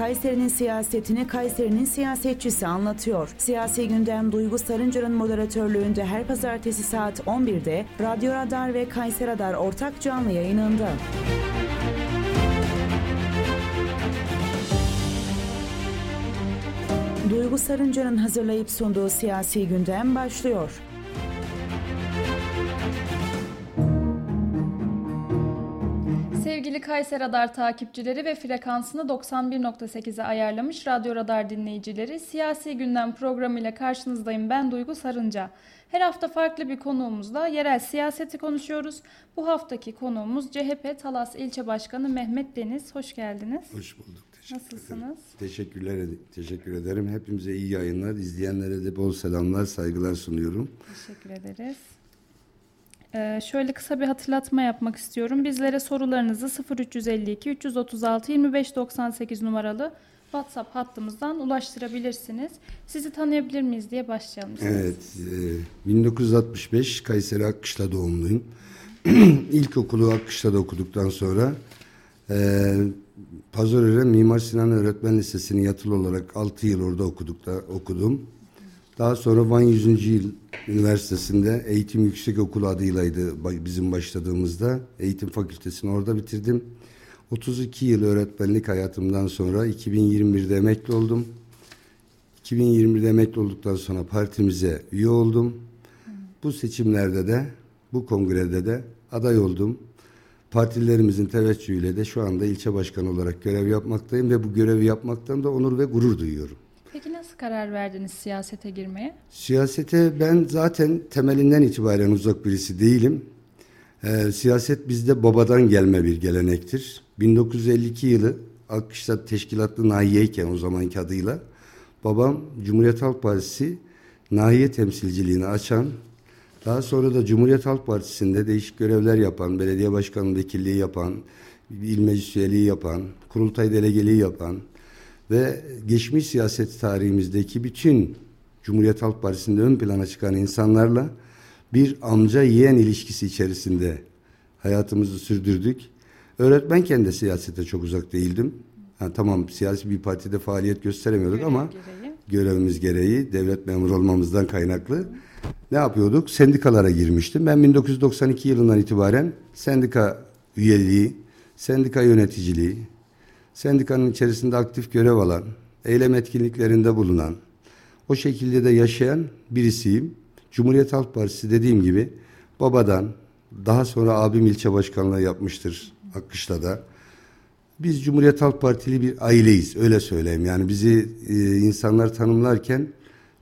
Kayseri'nin siyasetini Kayseri'nin siyasetçisi anlatıyor. Siyasi gündem Duygu Sarıncar'ın moderatörlüğünde her pazartesi saat 11'de Radyo Radar ve Kayseri Radar ortak canlı yayınında. Duygu Sarıncar'ın hazırlayıp sunduğu siyasi gündem başlıyor. Sevgili Kayseri Radar takipçileri ve frekansını 91.8'e ayarlamış Radyo Radar dinleyicileri, Siyasi Gündem programıyla karşınızdayım ben Duygu Sarınca. Her hafta farklı bir konuğumuzla yerel siyaseti konuşuyoruz. Bu haftaki konuğumuz CHP Talas İlçe Başkanı Mehmet Deniz. Hoş geldiniz. Hoş bulduk. Teşekkür Nasılsınız? Ederim. Teşekkürler, teşekkür ederim. Hepimize iyi yayınlar. İzleyenlere de bol selamlar, saygılar sunuyorum. Teşekkür ederiz. Ee, şöyle kısa bir hatırlatma yapmak istiyorum. Bizlere sorularınızı 0352 336 25 98 numaralı WhatsApp hattımızdan ulaştırabilirsiniz. Sizi tanıyabilir miyiz diye başlayalım. Evet, e, 1965 Kayseri Akkışla doğumluyum. İlkokulu Akkışla'da okuduktan sonra e, Pazarören Mimar Sinan Öğretmen Lisesi'ni yatılı olarak 6 yıl orada okuduk da, okudum. Daha sonra Van 100. Yıl Üniversitesi'nde Eğitim Yüksek Okulu adıylaydı bizim başladığımızda. Eğitim Fakültesini orada bitirdim. 32 yıl öğretmenlik hayatımdan sonra 2021'de emekli oldum. 2021'de emekli olduktan sonra partimize üye oldum. Bu seçimlerde de, bu kongrede de aday oldum. Partilerimizin teveccühüyle de şu anda ilçe başkanı olarak görev yapmaktayım ve bu görevi yapmaktan da onur ve gurur duyuyorum. Karar verdiniz siyasete girmeye? Siyasete ben zaten temelinden itibaren uzak birisi değilim. Ee, siyaset bizde babadan gelme bir gelenektir. 1952 yılı Akkışlat Teşkilatlı Nahiyeyken o zamanki adıyla babam Cumhuriyet Halk Partisi nahiye temsilciliğini açan daha sonra da Cumhuriyet Halk Partisi'nde değişik görevler yapan, belediye başkanı vekilliği yapan, il meclis üyeliği yapan, kurultay delegeliği yapan ve geçmiş siyaset tarihimizdeki bütün Cumhuriyet Halk Partisi'nde ön plana çıkan insanlarla bir amca yeğen ilişkisi içerisinde hayatımızı sürdürdük. Öğretmenken de siyasete çok uzak değildim. Ha, tamam siyasi bir partide faaliyet gösteremiyorduk Görev ama gereği. görevimiz gereği devlet memuru olmamızdan kaynaklı ne yapıyorduk? Sendikalara girmiştim. Ben 1992 yılından itibaren sendika üyeliği, sendika yöneticiliği, sendikanın içerisinde aktif görev alan, eylem etkinliklerinde bulunan, o şekilde de yaşayan birisiyim. Cumhuriyet Halk Partisi dediğim gibi babadan, daha sonra abim ilçe başkanlığı yapmıştır Akkışla'da. Biz Cumhuriyet Halk Partili bir aileyiz öyle söyleyeyim. Yani bizi e, insanlar tanımlarken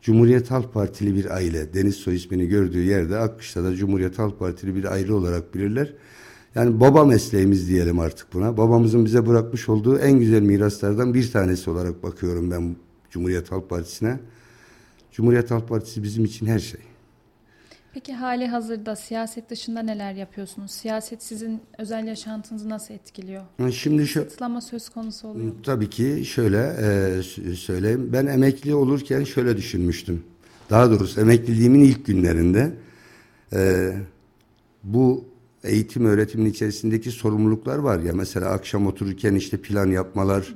Cumhuriyet Halk Partili bir aile. Deniz soy ismini gördüğü yerde Akkışla'da Cumhuriyet Halk Partili bir aile olarak bilirler. Yani baba mesleğimiz diyelim artık buna. Babamızın bize bırakmış olduğu en güzel miraslardan bir tanesi olarak bakıyorum ben Cumhuriyet Halk Partisi'ne. Cumhuriyet Halk Partisi bizim için her şey. Peki hali hazırda siyaset dışında neler yapıyorsunuz? Siyaset sizin özel yaşantınızı nasıl etkiliyor? Şimdi şu Kısıtlama söz konusu oluyor. Tabii ki şöyle e, söyleyeyim. Ben emekli olurken şöyle düşünmüştüm. Daha doğrusu emekliliğimin ilk günlerinde e, bu eğitim öğretimin içerisindeki sorumluluklar var ya. Mesela akşam otururken işte plan yapmalar,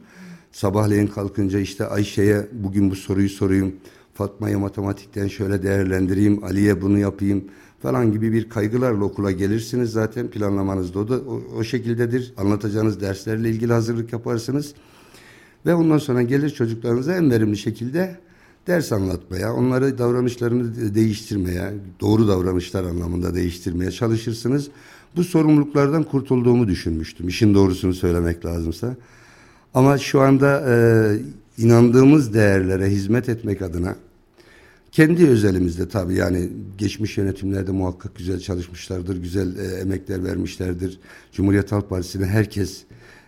sabahleyin kalkınca işte Ayşe'ye bugün bu soruyu sorayım Fatma'ya matematikten şöyle değerlendireyim, Ali'ye bunu yapayım falan gibi bir kaygılarla okula gelirsiniz. Zaten planlamanızda o da o, o şekildedir. Anlatacağınız derslerle ilgili hazırlık yaparsınız. Ve ondan sonra gelir çocuklarınıza en verimli şekilde ders anlatmaya, onları davranışlarını değiştirmeye, doğru davranışlar anlamında değiştirmeye çalışırsınız. Bu sorumluluklardan kurtulduğumu düşünmüştüm. İşin doğrusunu söylemek lazımsa. Ama şu anda e, inandığımız değerlere hizmet etmek adına kendi özelimizde tabii yani geçmiş yönetimlerde muhakkak güzel çalışmışlardır, güzel e, emekler vermişlerdir. Cumhuriyet Halk Partisi'ne herkes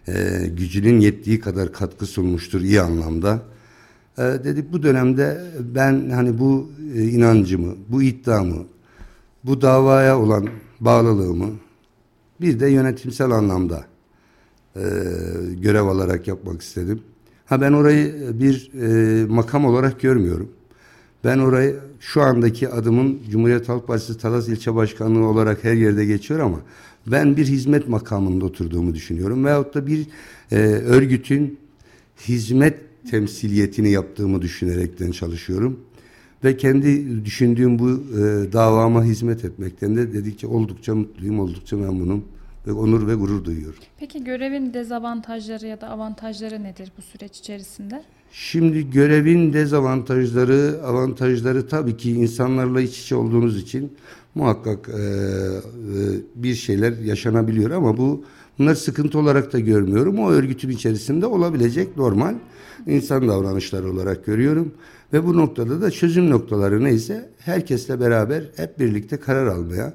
e, gücünün yettiği kadar katkı sunmuştur iyi anlamda. E, dedik bu dönemde ben hani bu e, inancımı, bu iddiamı, bu davaya olan bağlılığımı bir de yönetimsel anlamda e, görev alarak yapmak istedim. Ha ben orayı bir e, makam olarak görmüyorum. Ben orayı şu andaki adımın Cumhuriyet Halk Partisi Talas İlçe Başkanlığı olarak her yerde geçiyor ama ben bir hizmet makamında oturduğumu düşünüyorum. Veyahut da bir e, örgütün hizmet temsiliyetini yaptığımı düşünerekten çalışıyorum. Ve kendi düşündüğüm bu e, davama hizmet etmekten de dedikçe oldukça mutluyum, oldukça memnunum ve onur ve gurur duyuyorum. Peki görevin dezavantajları ya da avantajları nedir bu süreç içerisinde? Şimdi görevin dezavantajları, avantajları tabii ki insanlarla iç içe olduğunuz için muhakkak e, e, bir şeyler yaşanabiliyor ama bu bunlar sıkıntı olarak da görmüyorum. O örgütün içerisinde olabilecek normal insan davranışları olarak görüyorum. Ve bu noktada da çözüm noktaları neyse herkesle beraber hep birlikte karar almaya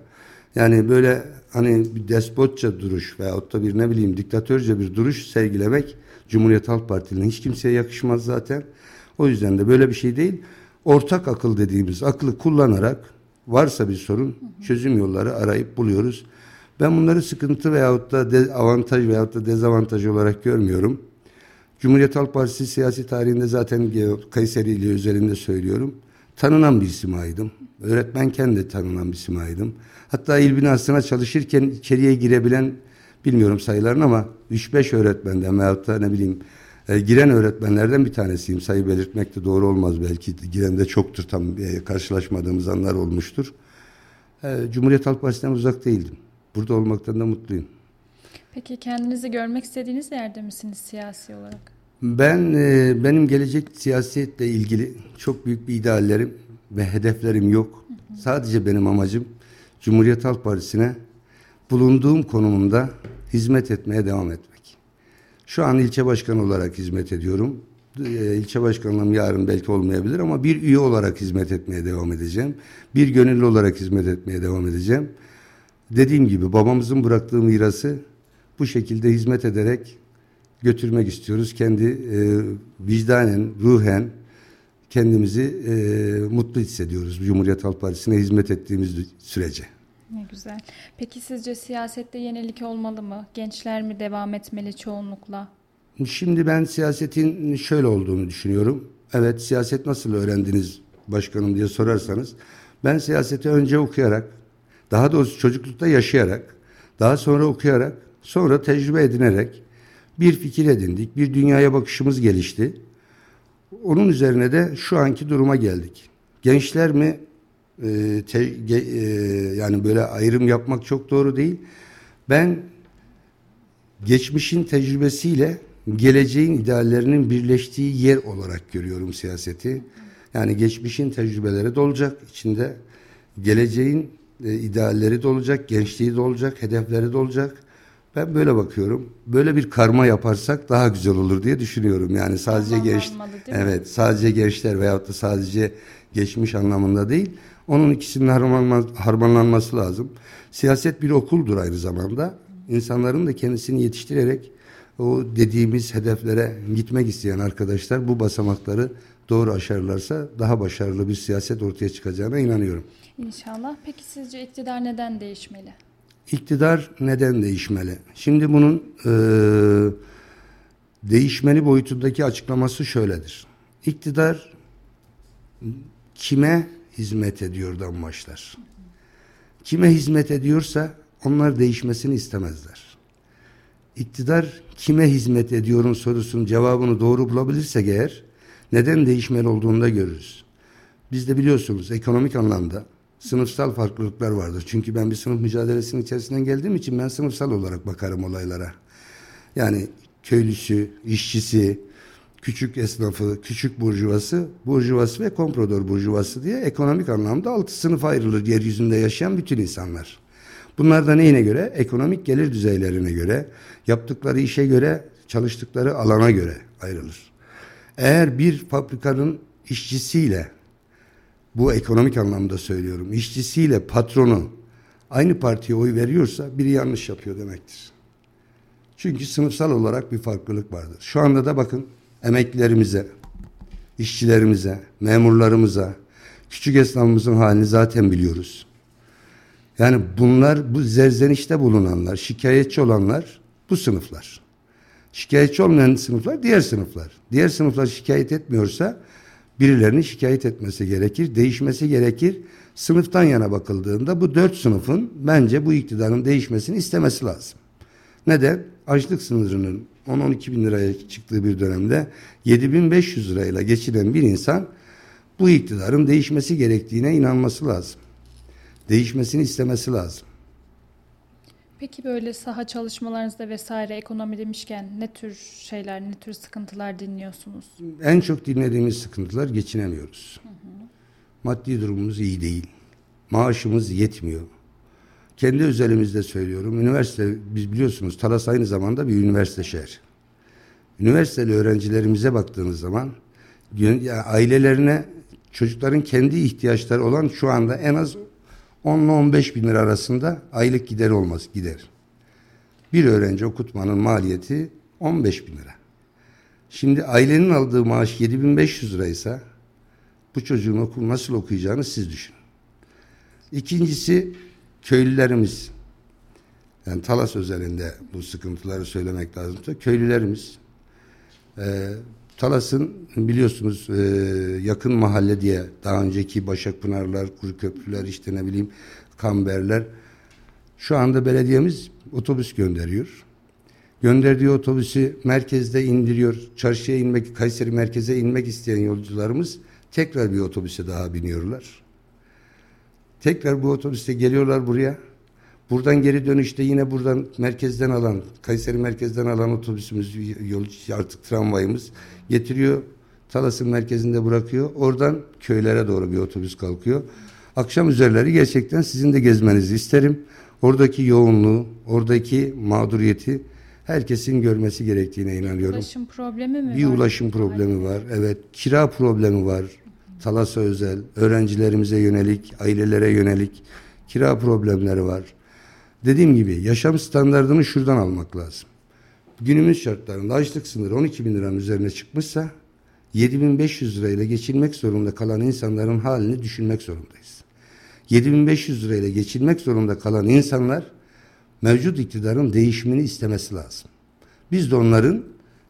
yani böyle hani bir despotça duruş veyahut da bir ne bileyim diktatörce bir duruş sergilemek Cumhuriyet Halk Partili'nin hiç kimseye yakışmaz zaten. O yüzden de böyle bir şey değil. Ortak akıl dediğimiz aklı kullanarak varsa bir sorun çözüm yolları arayıp buluyoruz. Ben bunları sıkıntı veyahut da avantaj veyahut da dezavantaj olarak görmüyorum. Cumhuriyet Halk Partisi siyasi tarihinde zaten Kayseri ile özelinde söylüyorum. Tanınan bir simaydım. Öğretmenken de tanınan bir simaydım. Hatta il binasına çalışırken içeriye girebilen bilmiyorum sayılarını ama 3-5 öğretmenden veyahut da ne bileyim e, giren öğretmenlerden bir tanesiyim. Sayı belirtmek de doğru olmaz belki. Giren de çoktur tam e, karşılaşmadığımız anlar olmuştur. E, Cumhuriyet Halk Partisi'nden uzak değildim. Burada olmaktan da mutluyum. Peki kendinizi görmek istediğiniz yerde misiniz siyasi olarak? Ben e, benim gelecek siyasetle ilgili çok büyük bir ideallerim ve hedeflerim yok. Hı hı. Sadece benim amacım Cumhuriyet Halk Partisi'ne bulunduğum konumunda hizmet etmeye devam etmek. Şu an ilçe başkanı olarak hizmet ediyorum. E, ilçe başkanlığım yarın belki olmayabilir ama bir üye olarak hizmet etmeye devam edeceğim. Bir gönüllü olarak hizmet etmeye devam edeceğim. Dediğim gibi babamızın bıraktığı mirası bu şekilde hizmet ederek götürmek istiyoruz. Kendi e, vicdanen, ruhen kendimizi e, mutlu hissediyoruz Cumhuriyet Halk Partisi'ne hizmet ettiğimiz sürece. Ne güzel. Peki sizce siyasette yenilik olmalı mı? Gençler mi devam etmeli çoğunlukla? Şimdi ben siyasetin şöyle olduğunu düşünüyorum. Evet siyaset nasıl öğrendiniz başkanım diye sorarsanız ben siyaseti önce okuyarak daha doğrusu çocuklukta yaşayarak daha sonra okuyarak sonra tecrübe edinerek bir fikir edindik. Bir dünyaya bakışımız gelişti. Onun üzerine de şu anki duruma geldik. Gençler mi e, te, ge, e, yani böyle ayrım yapmak çok doğru değil. Ben geçmişin tecrübesiyle geleceğin ideallerinin birleştiği yer olarak görüyorum siyaseti. Yani geçmişin tecrübeleri de olacak içinde, geleceğin e, idealleri de olacak, gençliği de olacak, hedefleri de olacak. Ben böyle bakıyorum. Böyle bir karma yaparsak daha güzel olur diye düşünüyorum. Yani sadece genç Evet, sadece gençler veyahut da sadece geçmiş anlamında değil. Onun ikisinin harmanlanması lazım. Siyaset bir okuldur aynı zamanda. İnsanların da kendisini yetiştirerek o dediğimiz hedeflere gitmek isteyen arkadaşlar bu basamakları doğru aşarlarsa daha başarılı bir siyaset ortaya çıkacağına inanıyorum. İnşallah. Peki sizce iktidar neden değişmeli? İktidar neden değişmeli? Şimdi bunun e, değişmeli boyutundaki açıklaması şöyledir. İktidar kime hizmet ediyordan başlar. Kime hizmet ediyorsa onlar değişmesini istemezler. İktidar kime hizmet ediyorun sorusunun cevabını doğru bulabilirsek eğer neden değişmeli olduğunu da görürüz. Biz de biliyorsunuz ekonomik anlamda sınıfsal farklılıklar vardır. Çünkü ben bir sınıf mücadelesinin içerisinden geldiğim için ben sınıfsal olarak bakarım olaylara. Yani köylüsü, işçisi, küçük esnafı, küçük burjuvası, burjuvası ve komprador burjuvası diye ekonomik anlamda altı sınıf ayrılır yeryüzünde yaşayan bütün insanlar. Bunlar da neyine göre? Ekonomik gelir düzeylerine göre, yaptıkları işe göre, çalıştıkları alana göre ayrılır. Eğer bir fabrikanın işçisiyle bu ekonomik anlamda söylüyorum. İşçisiyle patronu aynı partiye oy veriyorsa biri yanlış yapıyor demektir. Çünkü sınıfsal olarak bir farklılık vardır. Şu anda da bakın emeklilerimize, işçilerimize, memurlarımıza, küçük esnafımızın halini zaten biliyoruz. Yani bunlar bu zerzenişte bulunanlar, şikayetçi olanlar bu sınıflar. Şikayetçi olmayan sınıflar diğer sınıflar. Diğer sınıflar şikayet etmiyorsa birilerinin şikayet etmesi gerekir, değişmesi gerekir. Sınıftan yana bakıldığında bu dört sınıfın bence bu iktidarın değişmesini istemesi lazım. Neden? Açlık sınırının 10-12 bin liraya çıktığı bir dönemde 7500 lirayla geçinen bir insan bu iktidarın değişmesi gerektiğine inanması lazım. Değişmesini istemesi lazım. Peki böyle saha çalışmalarınızda vesaire ekonomi demişken ne tür şeyler, ne tür sıkıntılar dinliyorsunuz? En çok dinlediğimiz sıkıntılar geçinemiyoruz. Hı hı. Maddi durumumuz iyi değil. Maaşımız yetmiyor. Kendi özelimizde söylüyorum. Üniversite, biz biliyorsunuz Talas aynı zamanda bir üniversite şehir. Üniversiteli öğrencilerimize baktığınız zaman ailelerine çocukların kendi ihtiyaçları olan şu anda en az 10 ile 15 bin lira arasında aylık gider olmaz gider. Bir öğrenci okutmanın maliyeti 15 bin lira. Şimdi ailenin aldığı maaş 7500 liraysa bu çocuğun okul nasıl okuyacağını siz düşünün. İkincisi köylülerimiz. Yani Talas özelinde bu sıkıntıları söylemek lazımsa köylülerimiz e, Talas'ın biliyorsunuz e, yakın mahalle diye daha önceki Başakpınarlar, Kuru Köprüler işte ne bileyim Kamberler şu anda belediyemiz otobüs gönderiyor. Gönderdiği otobüsü merkezde indiriyor. Çarşıya inmek, Kayseri merkeze inmek isteyen yolcularımız tekrar bir otobüse daha biniyorlar. Tekrar bu otobüste geliyorlar buraya. Buradan geri dönüşte yine buradan merkezden alan, Kayseri merkezden alan otobüsümüz, yol, artık tramvayımız getiriyor. Talas'ın merkezinde bırakıyor. Oradan köylere doğru bir otobüs kalkıyor. Akşam üzerleri gerçekten sizin de gezmenizi isterim. Oradaki yoğunluğu, oradaki mağduriyeti herkesin görmesi gerektiğine inanıyorum. Ulaşım problemi mi bir var? Bir ulaşım problemi var. Evet. Kira problemi var. Talas'a özel, öğrencilerimize yönelik, ailelere yönelik kira problemleri var. Dediğim gibi yaşam standartını şuradan almak lazım. Günümüz şartlarında açlık sınırı 12 bin liranın üzerine çıkmışsa 7500 lirayla geçinmek zorunda kalan insanların halini düşünmek zorundayız. 7500 lirayla geçinmek zorunda kalan insanlar mevcut iktidarın değişimini istemesi lazım. Biz de onların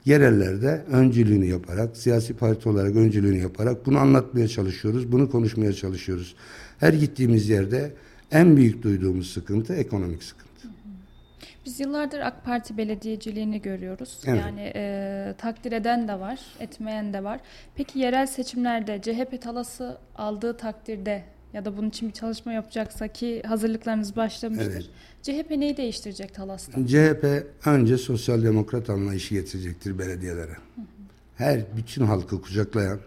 yerellerde öncülüğünü yaparak, siyasi parti olarak öncülüğünü yaparak bunu anlatmaya çalışıyoruz, bunu konuşmaya çalışıyoruz. Her gittiğimiz yerde en büyük duyduğumuz sıkıntı ekonomik sıkıntı. Biz yıllardır AK Parti belediyeciliğini görüyoruz. Evet. Yani e, takdir eden de var, etmeyen de var. Peki yerel seçimlerde CHP talası aldığı takdirde ya da bunun için bir çalışma yapacaksa ki hazırlıklarınız başlamıştır. Evet. CHP neyi değiştirecek Talas'ta? CHP önce sosyal demokrat anlayışı getirecektir belediyelere. Hı hı. Her bütün halkı kucaklayan,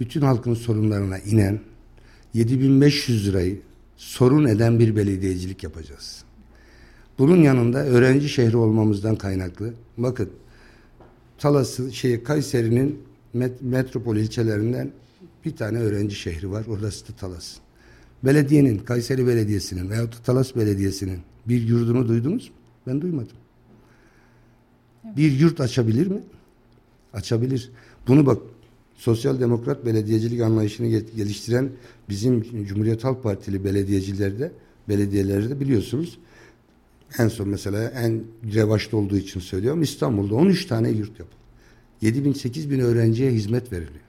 bütün halkın sorunlarına inen 7500 lirayı sorun eden bir belediyecilik yapacağız. Bunun yanında öğrenci şehri olmamızdan kaynaklı. Bakın Talas'ın şey Kayseri'nin met, metropol ilçelerinden bir tane öğrenci şehri var. Orası da Talas. Belediyenin, Kayseri Belediyesi'nin veyahut da Talas Belediyesi'nin bir yurdunu duydunuz mu? Ben duymadım. Evet. Bir yurt açabilir mi? Açabilir. Bunu bak sosyal demokrat belediyecilik anlayışını geliştiren bizim Cumhuriyet Halk Partili belediyecilerde belediyelerde biliyorsunuz en son mesela en revaçta olduğu için söylüyorum İstanbul'da 13 tane yurt yapıldı. 7 bin 8 bin öğrenciye hizmet veriliyor.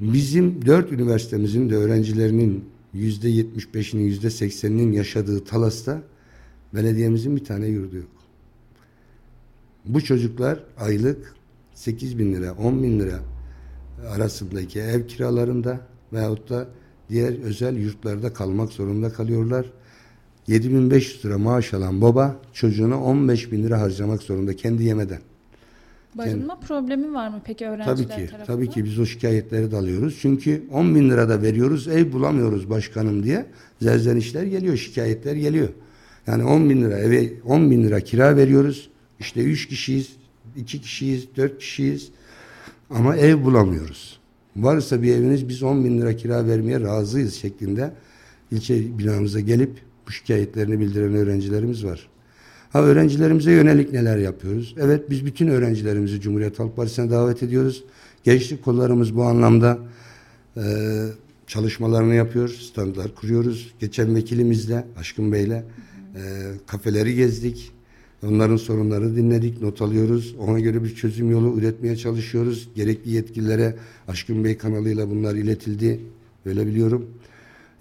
Bizim dört üniversitemizin de öğrencilerinin yüzde yetmiş beşinin yüzde sekseninin yaşadığı Talas'ta belediyemizin bir tane yurdu yok. Bu çocuklar aylık 8 bin lira, 10 bin lira arasındaki ev kiralarında veyahut da diğer özel yurtlarda kalmak zorunda kalıyorlar. 7500 lira maaş alan baba çocuğuna 15 bin lira harcamak zorunda kendi yemeden. Barınma kendi... problemi var mı peki öğrenciler tabii ki, tarafından? Tabii ki biz o şikayetleri de alıyoruz. Çünkü 10 bin lira da veriyoruz ev bulamıyoruz başkanım diye zerzenişler geliyor şikayetler geliyor. Yani 10 bin lira eve 10 bin lira kira veriyoruz. İşte 3 kişiyiz, 2 kişiyiz, 4 kişiyiz ama ev bulamıyoruz. Varsa bir eviniz biz 10 bin lira kira vermeye razıyız şeklinde ilçe binamıza gelip bu şikayetlerini bildiren öğrencilerimiz var. Ha öğrencilerimize yönelik neler yapıyoruz? Evet biz bütün öğrencilerimizi Cumhuriyet Halk Partisi'ne davet ediyoruz. Gençlik kollarımız bu anlamda e, çalışmalarını yapıyor, standlar kuruyoruz. Geçen vekilimizle, Aşkın Bey'le e, kafeleri gezdik. Onların sorunlarını dinledik, not alıyoruz. Ona göre bir çözüm yolu üretmeye çalışıyoruz. Gerekli yetkililere Aşkın Bey kanalıyla bunlar iletildi. Öyle biliyorum.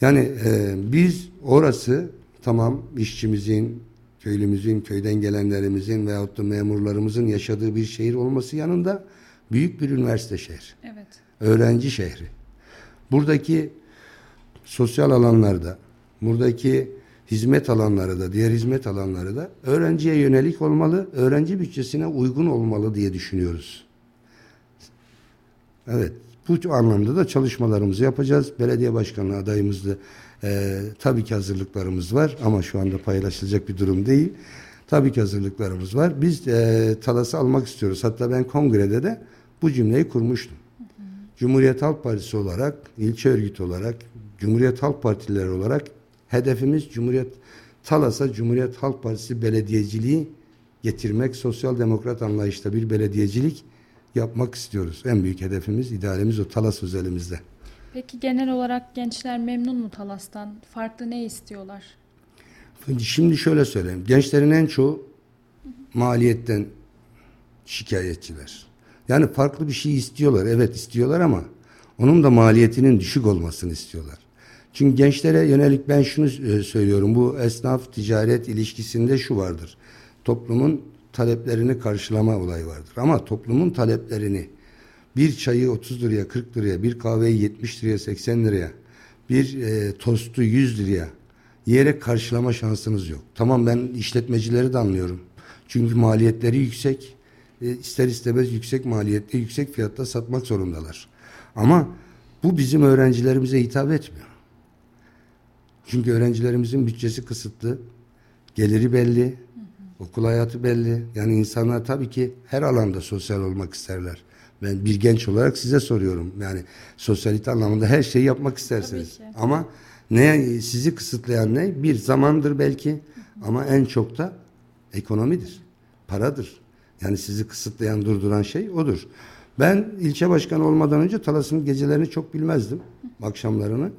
Yani e, biz orası tamam işçimizin, köylümüzün, köyden gelenlerimizin veyahut da memurlarımızın yaşadığı bir şehir olması yanında büyük bir üniversite şehri. Evet. Öğrenci şehri. Buradaki sosyal alanlarda, buradaki hizmet alanları da, diğer hizmet alanları da öğrenciye yönelik olmalı, öğrenci bütçesine uygun olmalı diye düşünüyoruz. Evet, bu anlamda da çalışmalarımızı yapacağız. Belediye başkanlığı adayımızda e, tabii ki hazırlıklarımız var ama şu anda paylaşılacak bir durum değil. Tabii ki hazırlıklarımız var. Biz e, Talas'ı almak istiyoruz. Hatta ben kongrede de bu cümleyi kurmuştum. Cumhuriyet Halk Partisi olarak, ilçe örgütü olarak, Cumhuriyet Halk Partileri olarak hedefimiz Cumhuriyet Talas'a Cumhuriyet Halk Partisi belediyeciliği getirmek, sosyal demokrat anlayışta bir belediyecilik yapmak istiyoruz. En büyük hedefimiz, idealimiz o Talas özelimizde. Peki genel olarak gençler memnun mu Talas'tan? Farklı ne istiyorlar? Şimdi şöyle söyleyeyim. Gençlerin en çoğu maliyetten şikayetçiler. Yani farklı bir şey istiyorlar. Evet istiyorlar ama onun da maliyetinin düşük olmasını istiyorlar. Çünkü gençlere yönelik ben şunu e, söylüyorum. Bu esnaf ticaret ilişkisinde şu vardır. Toplumun taleplerini karşılama olayı vardır. Ama toplumun taleplerini bir çayı 30 liraya 40 liraya bir kahveyi 70 liraya 80 liraya bir e, tostu 100 liraya yiyerek karşılama şansınız yok. Tamam ben işletmecileri de anlıyorum. Çünkü maliyetleri yüksek. E, ister istemez yüksek maliyette yüksek fiyatta satmak zorundalar. Ama bu bizim öğrencilerimize hitap etmiyor. Çünkü öğrencilerimizin bütçesi kısıtlı. Geliri belli. Okul hayatı belli. Yani insanlar tabii ki her alanda sosyal olmak isterler. Ben bir genç olarak size soruyorum. Yani sosyalite anlamında her şeyi yapmak istersiniz. Ama ne sizi kısıtlayan ne? Bir zamandır belki ama en çok da ekonomidir. Paradır. Yani sizi kısıtlayan, durduran şey odur. Ben ilçe başkanı olmadan önce Talas'ın gecelerini çok bilmezdim. Akşamlarını.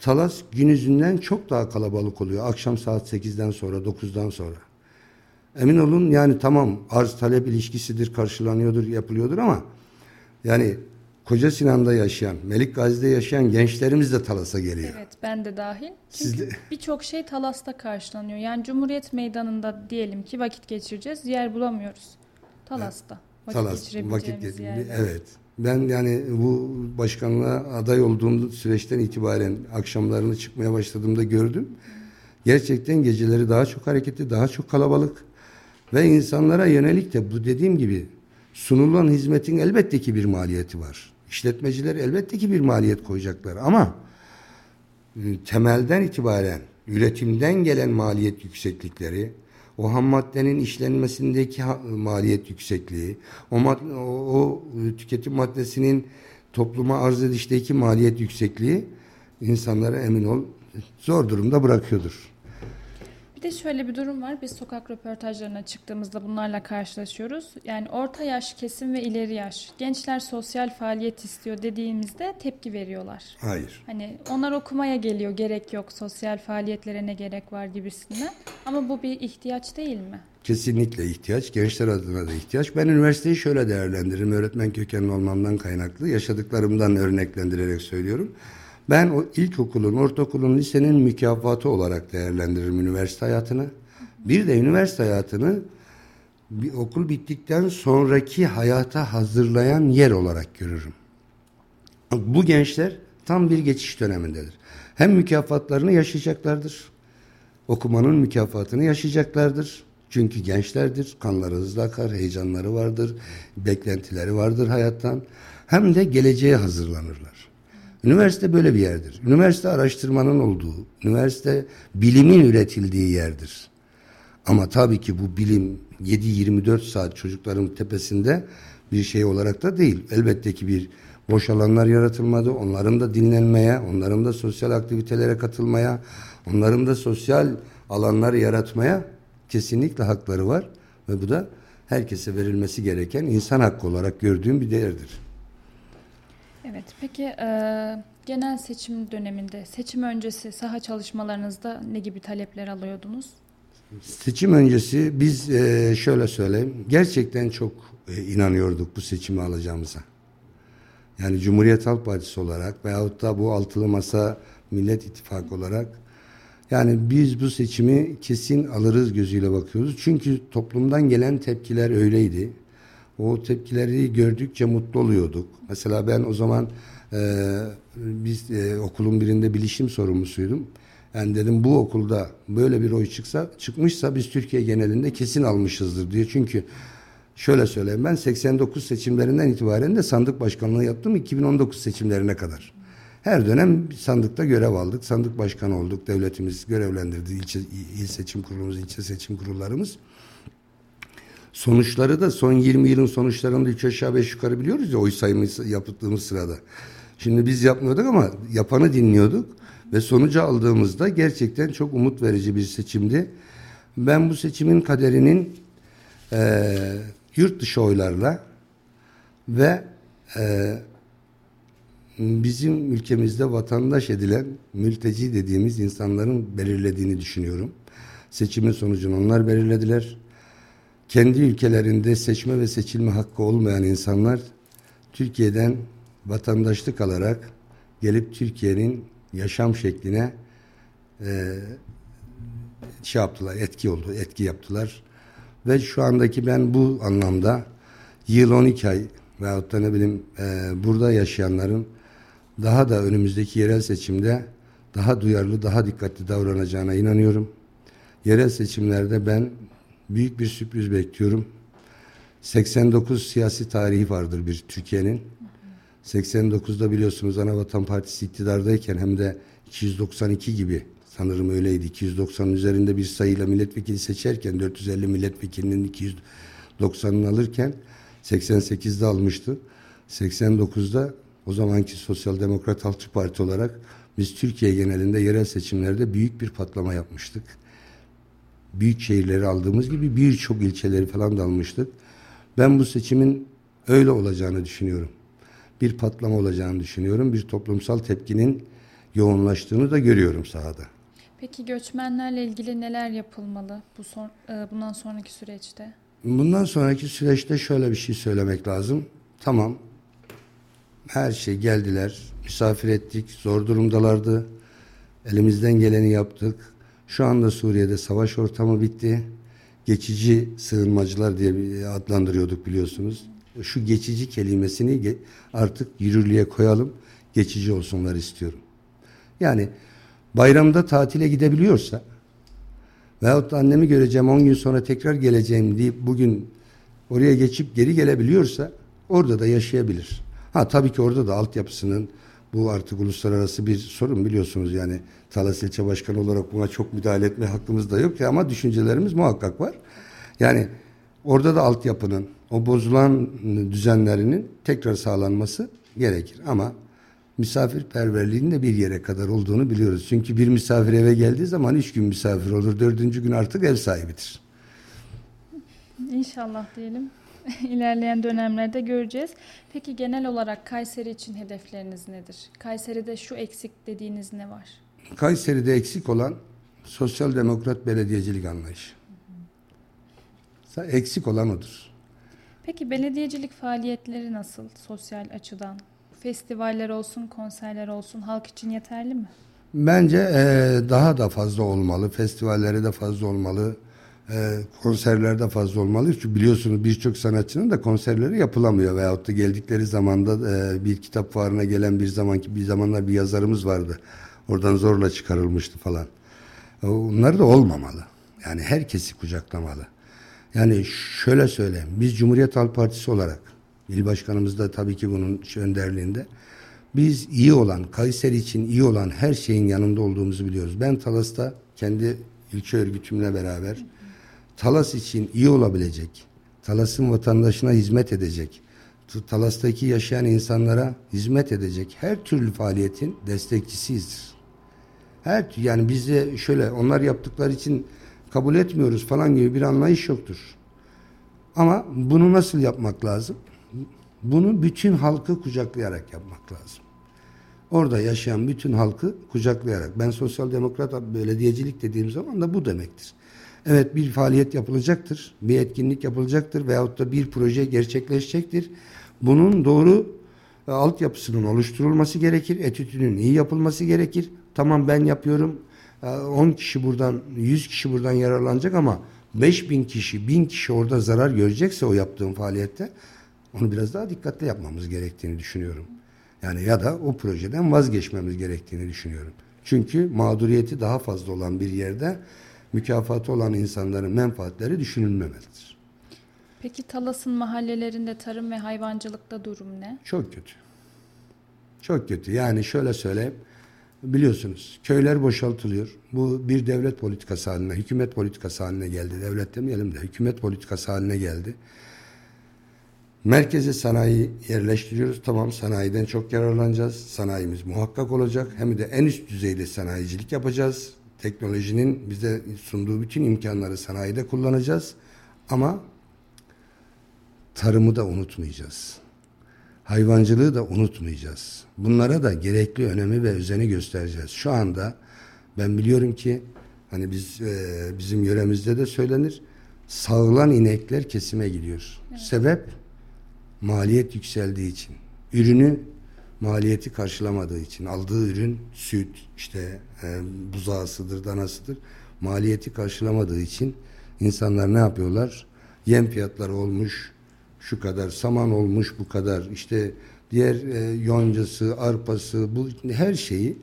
Talas günüzünden çok daha kalabalık oluyor. Akşam saat 8'den sonra, 9'dan sonra. Emin olun yani tamam arz talep ilişkisidir, karşılanıyordur, yapılıyordur ama yani Koca Sinan'da yaşayan, Melik Gazi'de yaşayan gençlerimiz de Talas'a geliyor. Evet ben de dahil. Çünkü birçok şey Talas'ta karşılanıyor. Yani Cumhuriyet Meydanı'nda diyelim ki vakit geçireceğiz. Yer bulamıyoruz. Talas'ta. Vakit Talas, geçirebileceğimiz vakit, Evet. Ben yani bu başkanlığa aday olduğum süreçten itibaren akşamlarını çıkmaya başladığımda gördüm. Gerçekten geceleri daha çok hareketli, daha çok kalabalık ve insanlara yönelik de bu dediğim gibi sunulan hizmetin elbette ki bir maliyeti var. İşletmeciler elbette ki bir maliyet koyacaklar ama e, temelden itibaren üretimden gelen maliyet yükseklikleri, o ham maddenin işlenmesindeki maliyet yüksekliği, o, mad o, o tüketim maddesinin topluma arz edişteki maliyet yüksekliği insanlara emin ol zor durumda bırakıyordur. Bir de şöyle bir durum var. Biz sokak röportajlarına çıktığımızda bunlarla karşılaşıyoruz. Yani orta yaş kesim ve ileri yaş. Gençler sosyal faaliyet istiyor dediğimizde tepki veriyorlar. Hayır. Hani onlar okumaya geliyor gerek yok sosyal faaliyetlere ne gerek var gibisinden. Ama bu bir ihtiyaç değil mi? Kesinlikle ihtiyaç. Gençler adına da ihtiyaç. Ben üniversiteyi şöyle değerlendiririm. Öğretmen kökenli olmamdan kaynaklı. Yaşadıklarımdan örneklendirerek söylüyorum. Ben o ilkokulun, ortaokulun, lisenin mükafatı olarak değerlendiririm üniversite hayatını. Bir de üniversite hayatını bir okul bittikten sonraki hayata hazırlayan yer olarak görürüm. Bu gençler tam bir geçiş dönemindedir. Hem mükafatlarını yaşayacaklardır. Okumanın mükafatını yaşayacaklardır. Çünkü gençlerdir, kanları hızlı akar, heyecanları vardır, beklentileri vardır hayattan. Hem de geleceğe hazırlanırlar. Üniversite böyle bir yerdir. Üniversite araştırmanın olduğu, üniversite bilimin üretildiği yerdir. Ama tabii ki bu bilim 7-24 saat çocukların tepesinde bir şey olarak da değil. Elbette ki bir boş alanlar yaratılmadı. Onların da dinlenmeye, onların da sosyal aktivitelere katılmaya, onların da sosyal alanlar yaratmaya kesinlikle hakları var. Ve bu da herkese verilmesi gereken insan hakkı olarak gördüğüm bir değerdir. Evet, peki e, genel seçim döneminde, seçim öncesi saha çalışmalarınızda ne gibi talepler alıyordunuz? Seçim öncesi biz e, şöyle söyleyeyim, gerçekten çok e, inanıyorduk bu seçimi alacağımıza. Yani Cumhuriyet Halk Partisi olarak veyahut da bu altılı masa Millet İttifakı olarak Yani biz bu seçimi kesin alırız gözüyle bakıyoruz. Çünkü toplumdan gelen tepkiler öyleydi. O tepkileri gördükçe mutlu oluyorduk. Mesela ben o zaman e, biz e, okulun birinde bilişim sorumlusuydum. Yani dedim bu okulda böyle bir oy çıksa çıkmışsa biz Türkiye genelinde kesin almışızdır diye. Çünkü şöyle söyleyeyim ben 89 seçimlerinden itibaren de sandık başkanlığı yaptım 2019 seçimlerine kadar. Her dönem sandıkta görev aldık. Sandık başkanı olduk. Devletimiz görevlendirdi. İlçe, il seçim kurulumuz, ilçe seçim kurullarımız. Sonuçları da son 20 yılın sonuçlarını üç aşağı beş yukarı biliyoruz ya oy sayımı yaptığımız sırada. Şimdi biz yapmıyorduk ama yapanı dinliyorduk ve sonucu aldığımızda gerçekten çok umut verici bir seçimdi. Ben bu seçimin kaderinin e, yurt dışı oylarla ve e, bizim ülkemizde vatandaş edilen mülteci dediğimiz insanların belirlediğini düşünüyorum. Seçimin sonucunu onlar belirlediler. Kendi ülkelerinde seçme ve seçilme hakkı olmayan insanlar Türkiye'den vatandaşlık alarak gelip Türkiye'nin yaşam şekline e, şey yaptılar, etki oldu, etki yaptılar. Ve şu andaki ben bu anlamda yıl 12 ay veyahut da ne bileyim e, burada yaşayanların daha da önümüzdeki yerel seçimde daha duyarlı, daha dikkatli davranacağına inanıyorum. Yerel seçimlerde ben büyük bir sürpriz bekliyorum. 89 siyasi tarihi vardır bir Türkiye'nin. 89'da biliyorsunuz Anavatan Partisi iktidardayken hem de 292 gibi sanırım öyleydi. 290'ın üzerinde bir sayıyla milletvekili seçerken 450 milletvekilinin 290'ını alırken 88'de almıştı. 89'da o zamanki Sosyal Demokrat Halkçı Parti olarak biz Türkiye genelinde yerel seçimlerde büyük bir patlama yapmıştık. Büyük şehirleri aldığımız gibi birçok ilçeleri falan da almıştık. Ben bu seçimin öyle olacağını düşünüyorum. Bir patlama olacağını düşünüyorum. Bir toplumsal tepkinin yoğunlaştığını da görüyorum sahada. Peki göçmenlerle ilgili neler yapılmalı bu son, e, bundan sonraki süreçte? Bundan sonraki süreçte şöyle bir şey söylemek lazım. Tamam her şey geldiler, misafir ettik, zor durumdalardı. Elimizden geleni yaptık. Şu anda Suriye'de savaş ortamı bitti. Geçici sığınmacılar diye adlandırıyorduk biliyorsunuz. Şu geçici kelimesini artık yürürlüğe koyalım. Geçici olsunlar istiyorum. Yani bayramda tatile gidebiliyorsa veyahut da annemi göreceğim 10 gün sonra tekrar geleceğim deyip bugün oraya geçip geri gelebiliyorsa orada da yaşayabilir. Ha tabii ki orada da altyapısının bu artık uluslararası bir sorun biliyorsunuz yani Talas İlçe Başkanı olarak buna çok müdahale etme hakkımız da yok ya ama düşüncelerimiz muhakkak var. Yani orada da altyapının o bozulan düzenlerinin tekrar sağlanması gerekir ama misafirperverliğin de bir yere kadar olduğunu biliyoruz. Çünkü bir misafir eve geldiği zaman üç gün misafir olur. Dördüncü gün artık ev sahibidir. İnşallah diyelim. ilerleyen dönemlerde göreceğiz. Peki genel olarak Kayseri için hedefleriniz nedir? Kayseri'de şu eksik dediğiniz ne var? Kayseri'de eksik olan sosyal demokrat belediyecilik anlayışı. Hı hı. Eksik olan odur. Peki belediyecilik faaliyetleri nasıl sosyal açıdan? Festivaller olsun, konserler olsun halk için yeterli mi? Bence e, daha da fazla olmalı. Festivalleri de fazla olmalı e, konserlerde fazla olmalı. Çünkü biliyorsunuz birçok sanatçının da konserleri yapılamıyor veyahut da geldikleri zamanda e, bir kitap fuarına gelen bir zamanki bir zamanlar bir yazarımız vardı. Oradan zorla çıkarılmıştı falan. Onlar da olmamalı. Yani herkesi kucaklamalı. Yani şöyle söyleyeyim. Biz Cumhuriyet Halk Partisi olarak il başkanımız da tabii ki bunun önderliğinde biz iyi olan, Kayseri için iyi olan her şeyin yanında olduğumuzu biliyoruz. Ben Talas'ta kendi ilçe örgütümle beraber Talas için iyi olabilecek, Talas'ın vatandaşına hizmet edecek, Talas'taki yaşayan insanlara hizmet edecek her türlü faaliyetin destekçisiyizdir. Her yani bizde şöyle onlar yaptıkları için kabul etmiyoruz falan gibi bir anlayış yoktur. Ama bunu nasıl yapmak lazım? Bunu bütün halkı kucaklayarak yapmak lazım. Orada yaşayan bütün halkı kucaklayarak. Ben sosyal demokrat belediyecilik dediğim zaman da bu demektir. Evet bir faaliyet yapılacaktır, bir etkinlik yapılacaktır veyahut da bir proje gerçekleşecektir. Bunun doğru e, altyapısının oluşturulması gerekir, etütünün iyi yapılması gerekir. Tamam ben yapıyorum, 10 kişi buradan 100 kişi buradan yararlanacak ama 5000 kişi 1000 kişi orada zarar görecekse o yaptığım faaliyette onu biraz daha dikkatli yapmamız gerektiğini düşünüyorum. Yani ya da o projeden vazgeçmemiz gerektiğini düşünüyorum. Çünkü mağduriyeti daha fazla olan bir yerde mükafatı olan insanların menfaatleri düşünülmemelidir. Peki Talas'ın mahallelerinde tarım ve hayvancılıkta durum ne? Çok kötü. Çok kötü. Yani şöyle söyleyeyim. Biliyorsunuz köyler boşaltılıyor. Bu bir devlet politikası haline, hükümet politikası haline geldi. Devlet demeyelim de hükümet politikası haline geldi. Merkeze sanayi yerleştiriyoruz. Tamam sanayiden çok yararlanacağız. Sanayimiz muhakkak olacak. Hem de en üst düzeyde sanayicilik yapacağız. Teknolojinin bize sunduğu bütün imkanları sanayide kullanacağız. Ama tarımı da unutmayacağız. Hayvancılığı da unutmayacağız. Bunlara da gerekli önemi ve özeni göstereceğiz. Şu anda ben biliyorum ki hani biz e, bizim yöremizde de söylenir. Sağılan inekler kesime gidiyor. Evet. Sebep maliyet yükseldiği için. Ürünü maliyeti karşılamadığı için aldığı ürün süt işte e, buzağısıdır danasıdır maliyeti karşılamadığı için insanlar ne yapıyorlar yem fiyatları olmuş şu kadar saman olmuş bu kadar işte diğer e, yoncası arpası bu her şeyi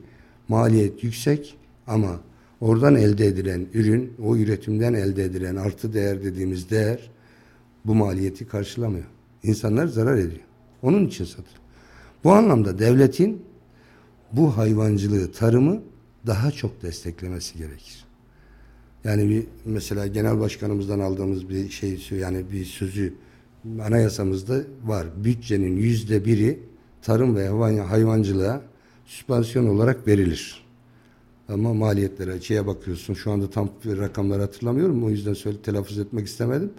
maliyet yüksek ama oradan elde edilen ürün o üretimden elde edilen artı değer dediğimiz değer bu maliyeti karşılamıyor. İnsanlar zarar ediyor. Onun için satılıyor. Bu anlamda devletin bu hayvancılığı, tarımı daha çok desteklemesi gerekir. Yani bir mesela genel başkanımızdan aldığımız bir şey yani bir sözü anayasamızda var. Bütçenin yüzde biri tarım ve hayvancılığa süspansiyon olarak verilir. Ama maliyetlere, şeye bakıyorsun. Şu anda tam rakamları hatırlamıyorum. O yüzden söyle, telaffuz etmek istemedim.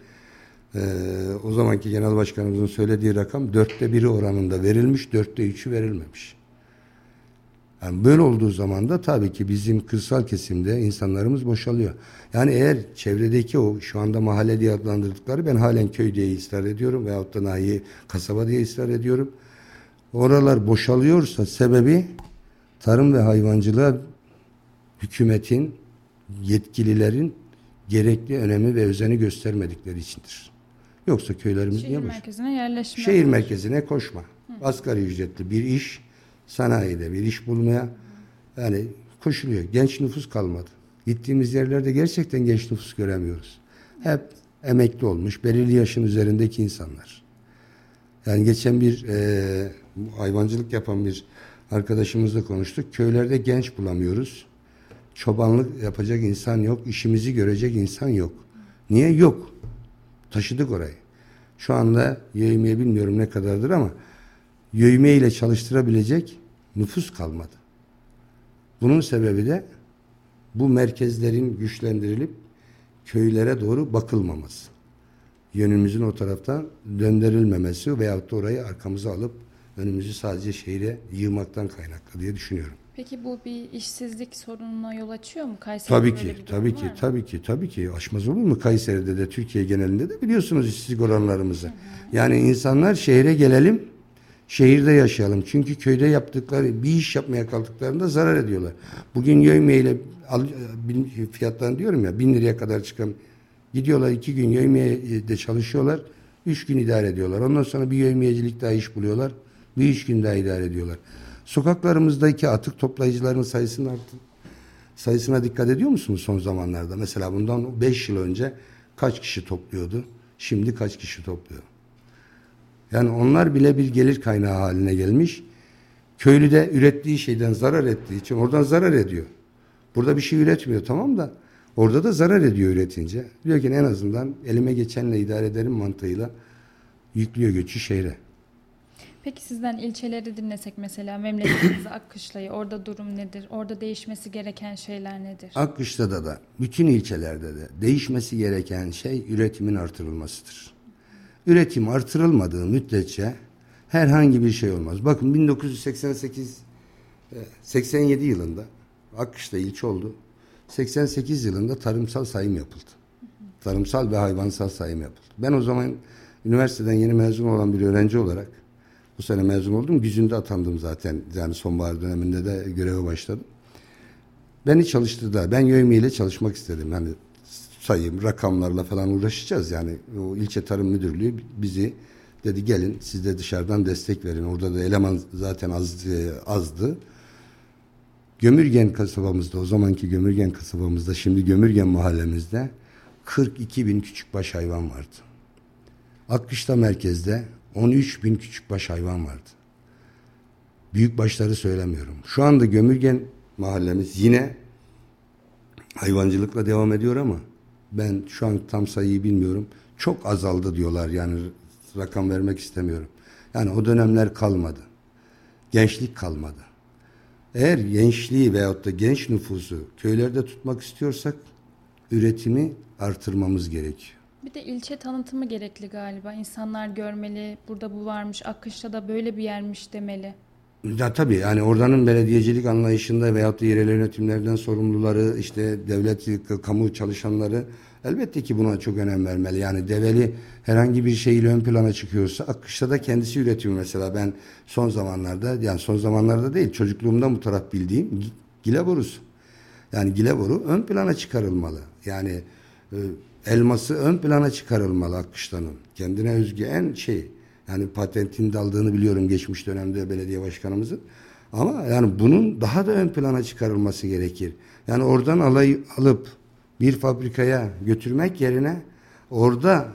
Ee, o zamanki genel başkanımızın söylediği rakam dörtte biri oranında verilmiş, dörtte üçü verilmemiş. Yani böyle olduğu zaman da tabii ki bizim kırsal kesimde insanlarımız boşalıyor. Yani eğer çevredeki o şu anda mahalle diye adlandırdıkları ben halen köy diye ısrar ediyorum veyahut da nahi kasaba diye ısrar ediyorum. Oralar boşalıyorsa sebebi tarım ve hayvancılığa hükümetin, yetkililerin gerekli önemi ve özeni göstermedikleri içindir. Yoksa köylerimiz Şehir niye boş? merkezine yerleşme. Şehir merkezine koşma. Hı. Asgari ücretli bir iş, sanayide bir iş bulmaya yani koşuluyor. Genç nüfus kalmadı. Gittiğimiz yerlerde gerçekten genç nüfus göremiyoruz. Hep emekli olmuş, belirli yaşın üzerindeki insanlar. Yani geçen bir e, hayvancılık yapan bir arkadaşımızla konuştuk. Köylerde genç bulamıyoruz. Çobanlık yapacak insan yok, işimizi görecek insan yok. Niye? Yok. Taşıdık orayı. Şu anda yövmeye bilmiyorum ne kadardır ama yövme ile çalıştırabilecek nüfus kalmadı. Bunun sebebi de bu merkezlerin güçlendirilip köylere doğru bakılmaması. Yönümüzün o taraftan döndürülmemesi veyahut da orayı arkamıza alıp önümüzü sadece şehre yığmaktan kaynaklı diye düşünüyorum. Peki bu bir işsizlik sorununa yol açıyor mu Kayseri'de? Tabii ki, tabii ki, tabii ki, tabii ki. Aşmaz olur mu? Kayseri'de de, Türkiye genelinde de biliyorsunuz işsizlik oranlarımızı. Hı hı. Yani insanlar şehre gelelim, şehirde yaşayalım. Çünkü köyde yaptıkları, bir iş yapmaya kalktıklarında zarar ediyorlar. Bugün yövme ile fiyatlarını diyorum ya, bin liraya kadar çıkan, gidiyorlar iki gün yövmeye de çalışıyorlar, üç gün idare ediyorlar. Ondan sonra bir yövmeyecilik daha iş buluyorlar, bir üç gün daha idare ediyorlar. Sokaklarımızdaki atık toplayıcıların sayısının arttı. Sayısına dikkat ediyor musunuz son zamanlarda? Mesela bundan 5 yıl önce kaç kişi topluyordu? Şimdi kaç kişi topluyor? Yani onlar bile bir gelir kaynağı haline gelmiş. Köylü de ürettiği şeyden zarar ettiği için oradan zarar ediyor. Burada bir şey üretmiyor tamam da orada da zarar ediyor üretince. Diyor ki en azından elime geçenle idare ederim mantığıyla yüklüyor göçü şehre. Peki sizden ilçeleri dinlesek mesela memleketiniz Akkışla'yı orada durum nedir? Orada değişmesi gereken şeyler nedir? Akkışla'da da bütün ilçelerde de değişmesi gereken şey üretimin artırılmasıdır. Üretim artırılmadığı müddetçe herhangi bir şey olmaz. Bakın 1988 87 e, yılında Akkışla ilçe oldu. 88 yılında tarımsal sayım yapıldı. Tarımsal ve hayvansal sayım yapıldı. Ben o zaman üniversiteden yeni mezun olan bir öğrenci olarak bu sene mezun oldum. Güzünde atandım zaten. Yani sonbahar döneminde de göreve başladım. beni çalıştırdılar. Ben YÖMİ çalışmak istedim. Hani sayım, rakamlarla falan uğraşacağız. Yani o ilçe tarım müdürlüğü bizi dedi gelin siz de dışarıdan destek verin. Orada da eleman zaten az, e, azdı. Gömürgen kasabamızda o zamanki Gömürgen kasabamızda şimdi Gömürgen mahallemizde 42 bin küçük baş hayvan vardı. Akkışla merkezde 13 bin küçük baş hayvan vardı. Büyük başları söylemiyorum. Şu anda Gömürgen mahallemiz yine hayvancılıkla devam ediyor ama ben şu an tam sayıyı bilmiyorum. Çok azaldı diyorlar yani rakam vermek istemiyorum. Yani o dönemler kalmadı. Gençlik kalmadı. Eğer gençliği veyahut da genç nüfusu köylerde tutmak istiyorsak üretimi artırmamız gerekiyor. Bir de ilçe tanıtımı gerekli galiba. İnsanlar görmeli, burada bu varmış, Akkış'ta da böyle bir yermiş demeli. Ya tabii yani oradanın belediyecilik anlayışında veyahut da yerel yönetimlerden sorumluları, işte devlet, kamu çalışanları elbette ki buna çok önem vermeli. Yani develi herhangi bir şeyle ön plana çıkıyorsa Akkış'ta da kendisi üretiyor mesela. Ben son zamanlarda yani son zamanlarda değil çocukluğumdan bu taraf bildiğim gile borusu. Yani gile boru ön plana çıkarılmalı. Yani e, elması ön plana çıkarılmalı Akkış'tanın. Kendine özgü en şey yani patentini de aldığını biliyorum geçmiş dönemde belediye başkanımızın. Ama yani bunun daha da ön plana çıkarılması gerekir. Yani oradan alay, alıp bir fabrikaya götürmek yerine orada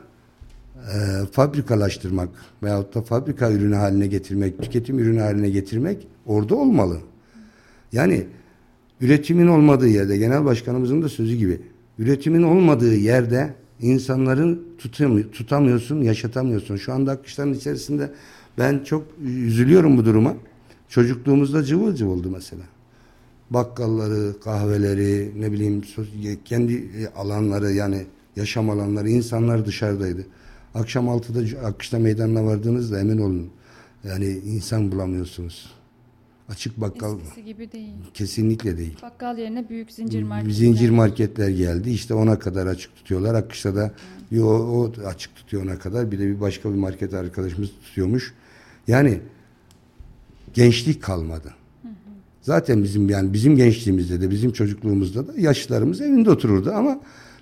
e, fabrikalaştırmak veyahut da fabrika ürünü haline getirmek, tüketim ürünü haline getirmek orada olmalı. Yani üretimin olmadığı yerde genel başkanımızın da sözü gibi üretimin olmadığı yerde insanları tutamıyorsun, yaşatamıyorsun. Şu anda akışların içerisinde ben çok üzülüyorum bu duruma. Çocukluğumuzda cıvıl cıvıldı mesela. Bakkalları, kahveleri, ne bileyim kendi alanları yani yaşam alanları, insanlar dışarıdaydı. Akşam 6'da akışta meydanına vardığınızda emin olun. Yani insan bulamıyorsunuz. Açık bakkal Eskisi gibi değil. Kesinlikle değil. Bakkal yerine büyük zincir marketler. Zincir marketler geldi. İşte ona kadar açık tutuyorlar. Akışta da bir o, o açık tutuyor ona kadar. Bir de bir başka bir market arkadaşımız tutuyormuş. Yani gençlik kalmadı. Zaten bizim yani bizim gençliğimizde de bizim çocukluğumuzda da yaşlılarımız evinde otururdu ama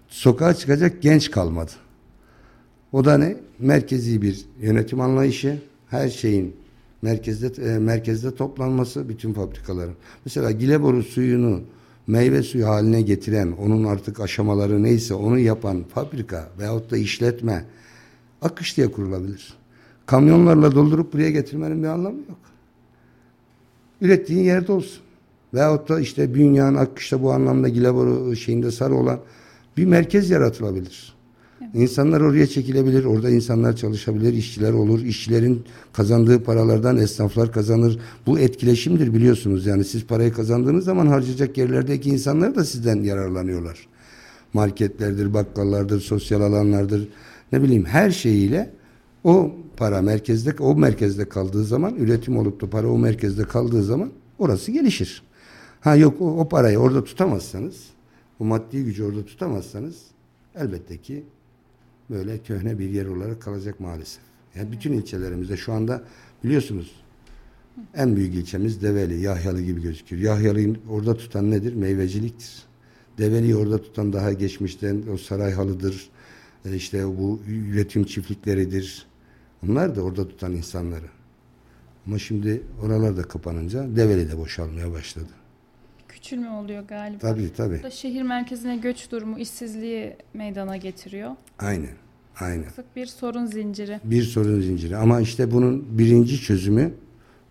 sokağa çıkacak genç kalmadı. O da ne? Merkezi bir yönetim anlayışı, her şeyin merkezde e, merkezde toplanması bütün fabrikaların. Mesela Gileboru suyunu meyve suyu haline getiren, onun artık aşamaları neyse onu yapan fabrika veyahut da işletme akış diye kurulabilir. Kamyonlarla doldurup buraya getirmenin bir anlamı yok. Ürettiğin yerde olsun. Veyahut da işte Bünyan, Akkış'ta bu anlamda Gileboru şeyinde sarı olan bir merkez yaratılabilir. İnsanlar oraya çekilebilir, orada insanlar çalışabilir, işçiler olur. İşçilerin kazandığı paralardan esnaflar kazanır. Bu etkileşimdir biliyorsunuz. Yani siz parayı kazandığınız zaman harcayacak yerlerdeki insanlar da sizden yararlanıyorlar. Marketlerdir, bakkallardır, sosyal alanlardır. Ne bileyim her şeyiyle o para merkezde, o merkezde kaldığı zaman, üretim olup da para o merkezde kaldığı zaman orası gelişir. Ha yok o, o parayı orada tutamazsanız, o maddi gücü orada tutamazsanız elbette ki böyle köhne bir yer olarak kalacak maalesef. Yani bütün ilçelerimizde şu anda biliyorsunuz en büyük ilçemiz Develi, Yahyalı gibi gözüküyor. Yahyalı'yı orada tutan nedir? Meyveciliktir. Develi'yi orada tutan daha geçmişten o Sarayhalı'dır. E, işte bu üretim çiftlikleridir. Onlar da orada tutan insanları. Ama şimdi oralar da kapanınca Develi de boşalmaya başladı. Küçülme oluyor galiba. Tabii tabii. Bu da şehir merkezine göç durumu işsizliği meydana getiriyor. Aynen. Aynen. Sık bir sorun zinciri. Bir sorun zinciri. Ama işte bunun birinci çözümü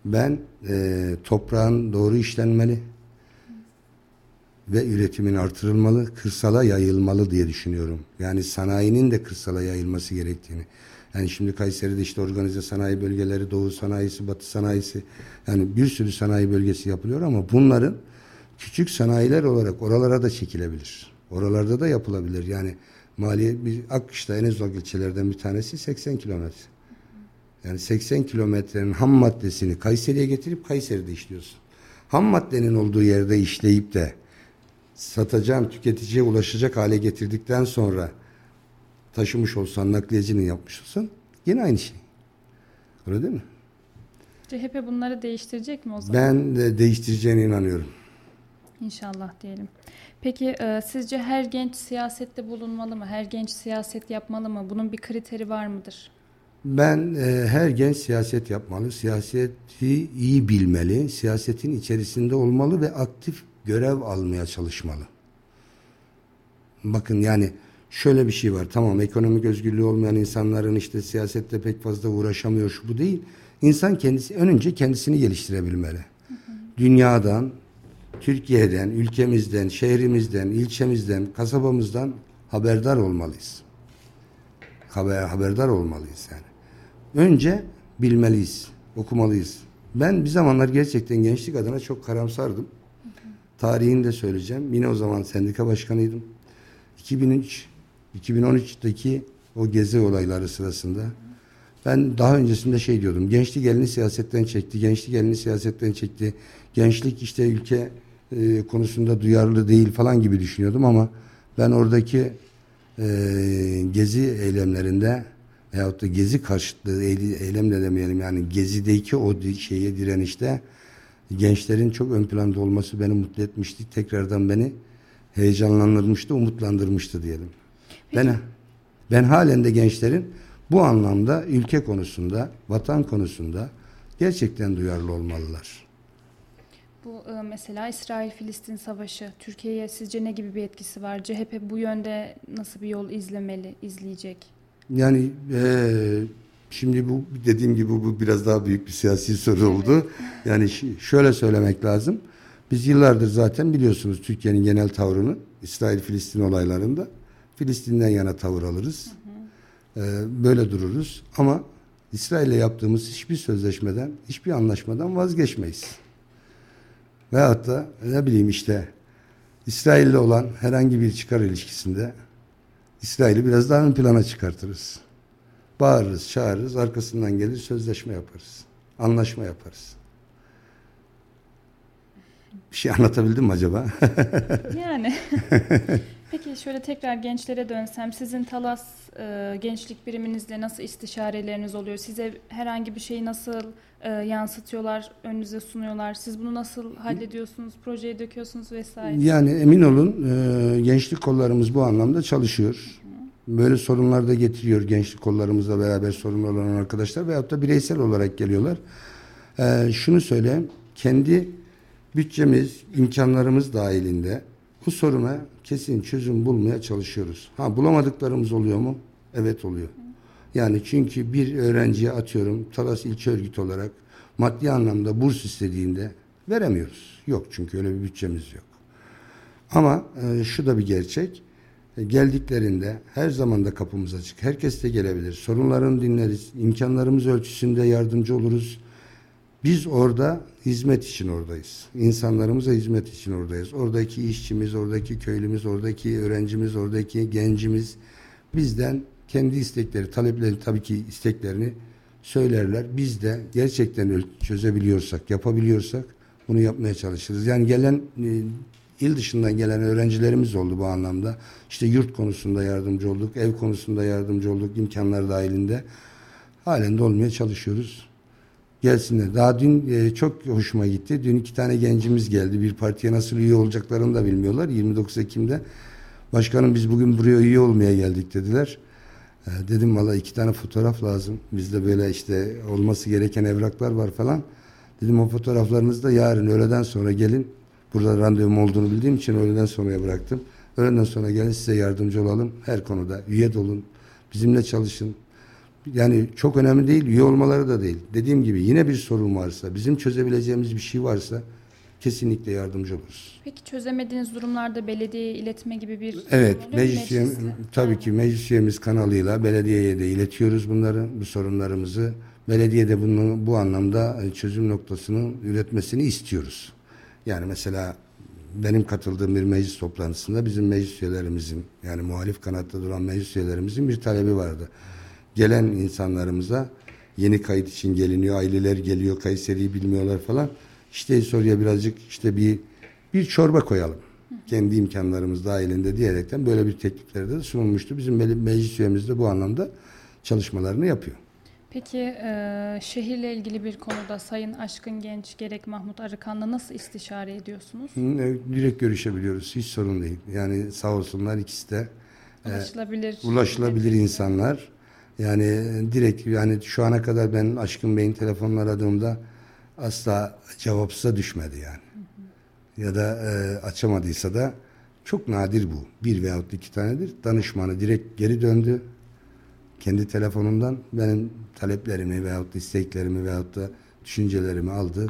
ben e, toprağın doğru işlenmeli ve üretimin artırılmalı, kırsala yayılmalı diye düşünüyorum. Yani sanayinin de kırsala yayılması gerektiğini. Yani şimdi Kayseri'de işte organize sanayi bölgeleri, doğu sanayisi, batı sanayisi yani bir sürü sanayi bölgesi yapılıyor ama bunların küçük sanayiler olarak oralara da çekilebilir. Oralarda da yapılabilir. Yani maliye bir Akkış'ta en uzak ilçelerden bir tanesi 80 kilometre. Yani 80 kilometrenin ham maddesini Kayseri'ye getirip Kayseri'de işliyorsun. Ham maddenin olduğu yerde işleyip de satacağın tüketiciye ulaşacak hale getirdikten sonra taşımış olsan nakliyecinin yapmış olsan yine aynı şey. Öyle değil mi? CHP bunları değiştirecek mi o zaman? Ben de değiştireceğine inanıyorum. İnşallah diyelim. Peki e, sizce her genç siyasette bulunmalı mı? Her genç siyaset yapmalı mı? Bunun bir kriteri var mıdır? Ben e, her genç siyaset yapmalı, siyaseti iyi bilmeli, siyasetin içerisinde olmalı ve aktif görev almaya çalışmalı. Bakın yani şöyle bir şey var. Tamam ekonomik özgürlüğü olmayan insanların işte siyasette pek fazla uğraşamıyor şu bu değil. İnsan kendisi önce kendisini geliştirebilmeli. Hı hı. Dünyadan, Türkiye'den, ülkemizden, şehrimizden, ilçemizden, kasabamızdan haberdar olmalıyız. Haber, haberdar olmalıyız yani. Önce bilmeliyiz, okumalıyız. Ben bir zamanlar gerçekten gençlik adına çok karamsardım. Tarihini de söyleyeceğim. Yine o zaman sendika başkanıydım. 2003 2013'teki o gezi olayları sırasında ben daha öncesinde şey diyordum. Gençlik elini siyasetten çekti. Gençlik elini siyasetten çekti. Gençlik işte ülke e, konusunda duyarlı değil falan gibi düşünüyordum ama ben oradaki e, gezi eylemlerinde veyahut da gezi karşıtlığı eylem de demeyelim yani gezideki o şeye direnişte gençlerin çok ön planda olması beni mutlu etmişti. Tekrardan beni heyecanlandırmıştı, umutlandırmıştı diyelim. Peki. Ben ben halen de gençlerin bu anlamda ülke konusunda, vatan konusunda gerçekten duyarlı olmalılar. Bu e, mesela İsrail-Filistin savaşı Türkiye'ye sizce ne gibi bir etkisi var? CHP bu yönde nasıl bir yol izlemeli, izleyecek? Yani e, şimdi bu dediğim gibi bu biraz daha büyük bir siyasi soru oldu. Yani şöyle söylemek lazım. Biz yıllardır zaten biliyorsunuz Türkiye'nin genel tavrını İsrail-Filistin olaylarında Filistin'den yana tavır alırız. Hı hı. Ee, böyle dururuz ama İsrail'le yaptığımız hiçbir sözleşmeden, hiçbir anlaşmadan vazgeçmeyiz. Veyahut da ne bileyim işte İsrail'le olan herhangi bir çıkar ilişkisinde İsrail'i biraz daha ön plana çıkartırız. Bağırırız, çağırırız, arkasından gelir sözleşme yaparız. Anlaşma yaparız. Bir şey anlatabildim mi acaba? yani. Peki şöyle tekrar gençlere dönsem sizin Talas e, gençlik biriminizle nasıl istişareleriniz oluyor? Size herhangi bir şeyi nasıl e, yansıtıyorlar, önünüze sunuyorlar? Siz bunu nasıl hallediyorsunuz, projeye döküyorsunuz vesaire? Yani emin olun e, gençlik kollarımız bu anlamda çalışıyor. Böyle sorunlar da getiriyor gençlik kollarımızla beraber sorun olan arkadaşlar veyahut da bireysel olarak geliyorlar. E, şunu söyleyeyim, kendi bütçemiz, imkanlarımız dahilinde bu soruna kesin çözüm bulmaya çalışıyoruz. Ha bulamadıklarımız oluyor mu? Evet oluyor. Yani çünkü bir öğrenciye atıyorum Talas İlçe Örgütü olarak maddi anlamda burs istediğinde veremiyoruz. Yok çünkü öyle bir bütçemiz yok. Ama e, şu da bir gerçek. E, geldiklerinde her zaman da kapımız açık. Herkes de gelebilir. Sorunlarını dinleriz. İmkanlarımız ölçüsünde yardımcı oluruz. Biz orada hizmet için oradayız. İnsanlarımıza hizmet için oradayız. Oradaki işçimiz, oradaki köylümüz, oradaki öğrencimiz, oradaki gencimiz bizden kendi istekleri, talepleri tabii ki isteklerini söylerler. Biz de gerçekten çözebiliyorsak, yapabiliyorsak bunu yapmaya çalışırız. Yani gelen e, il dışından gelen öğrencilerimiz oldu bu anlamda. İşte yurt konusunda yardımcı olduk, ev konusunda yardımcı olduk, imkanlar dahilinde. Halen de olmaya çalışıyoruz gelsinler. Daha dün e, çok hoşuma gitti. Dün iki tane gencimiz geldi. Bir partiye nasıl üye olacaklarını da bilmiyorlar. 29 Ekim'de başkanım biz bugün buraya üye olmaya geldik dediler. E, dedim valla iki tane fotoğraf lazım. Bizde böyle işte olması gereken evraklar var falan. Dedim o fotoğraflarınızı da yarın öğleden sonra gelin. Burada randevum olduğunu bildiğim için öğleden sonraya bıraktım. Öğleden sonra gelin size yardımcı olalım. Her konuda üye olun. Bizimle çalışın yani çok önemli değil, üye olmaları da değil. Dediğim gibi yine bir sorun varsa, bizim çözebileceğimiz bir şey varsa kesinlikle yardımcı oluruz. Peki çözemediğiniz durumlarda belediyeye iletme gibi bir Evet, meclis üyem, tabii ki meclis üyemiz kanalıyla belediyeye de iletiyoruz bunları, bu sorunlarımızı. Belediye de bunu bu anlamda çözüm noktasının üretmesini istiyoruz. Yani mesela benim katıldığım bir meclis toplantısında bizim meclis üyelerimizin yani muhalif kanatta duran meclis üyelerimizin bir talebi vardı gelen insanlarımıza yeni kayıt için geliniyor. Aileler geliyor. Kayseri'yi bilmiyorlar falan. İşte soruya birazcık işte bir bir çorba koyalım. Kendi imkanlarımız dahilinde diyerekten böyle bir teklifler de sunulmuştu. Bizim meclis üyemiz de bu anlamda çalışmalarını yapıyor. Peki e, şehirle ilgili bir konuda Sayın Aşkın Genç gerek Mahmut Arıkan'la nasıl istişare ediyorsunuz? Direkt görüşebiliyoruz. Hiç sorun değil. Yani sağ olsunlar ikisi de ulaşılabilir, e, ulaşılabilir insanlar. Yani direkt yani şu ana kadar ben Aşkın Bey'in telefonunu aradığımda asla cevapsıza düşmedi yani. Hı hı. Ya da e, açamadıysa da çok nadir bu. Bir veyahut iki tanedir. Danışmanı direkt geri döndü. Kendi telefonundan benim taleplerimi veyahut da isteklerimi veyahut da düşüncelerimi aldı.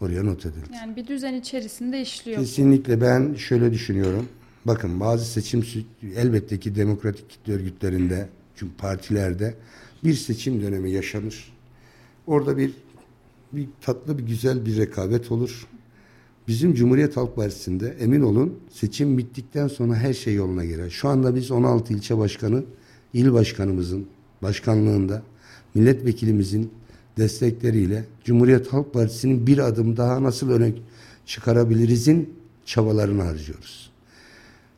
Oraya not edildi. Yani bir düzen içerisinde işliyor. Kesinlikle ben şöyle düşünüyorum. Bakın bazı seçim elbette ki demokratik kitle örgütlerinde çünkü partilerde bir seçim dönemi yaşanır. Orada bir bir tatlı bir güzel bir rekabet olur. Bizim Cumhuriyet Halk Partisi'nde emin olun seçim bittikten sonra her şey yoluna girer. Şu anda biz 16 ilçe başkanı, il başkanımızın başkanlığında milletvekilimizin destekleriyle Cumhuriyet Halk Partisi'nin bir adım daha nasıl öne çıkarabilirizin çabalarını harcıyoruz.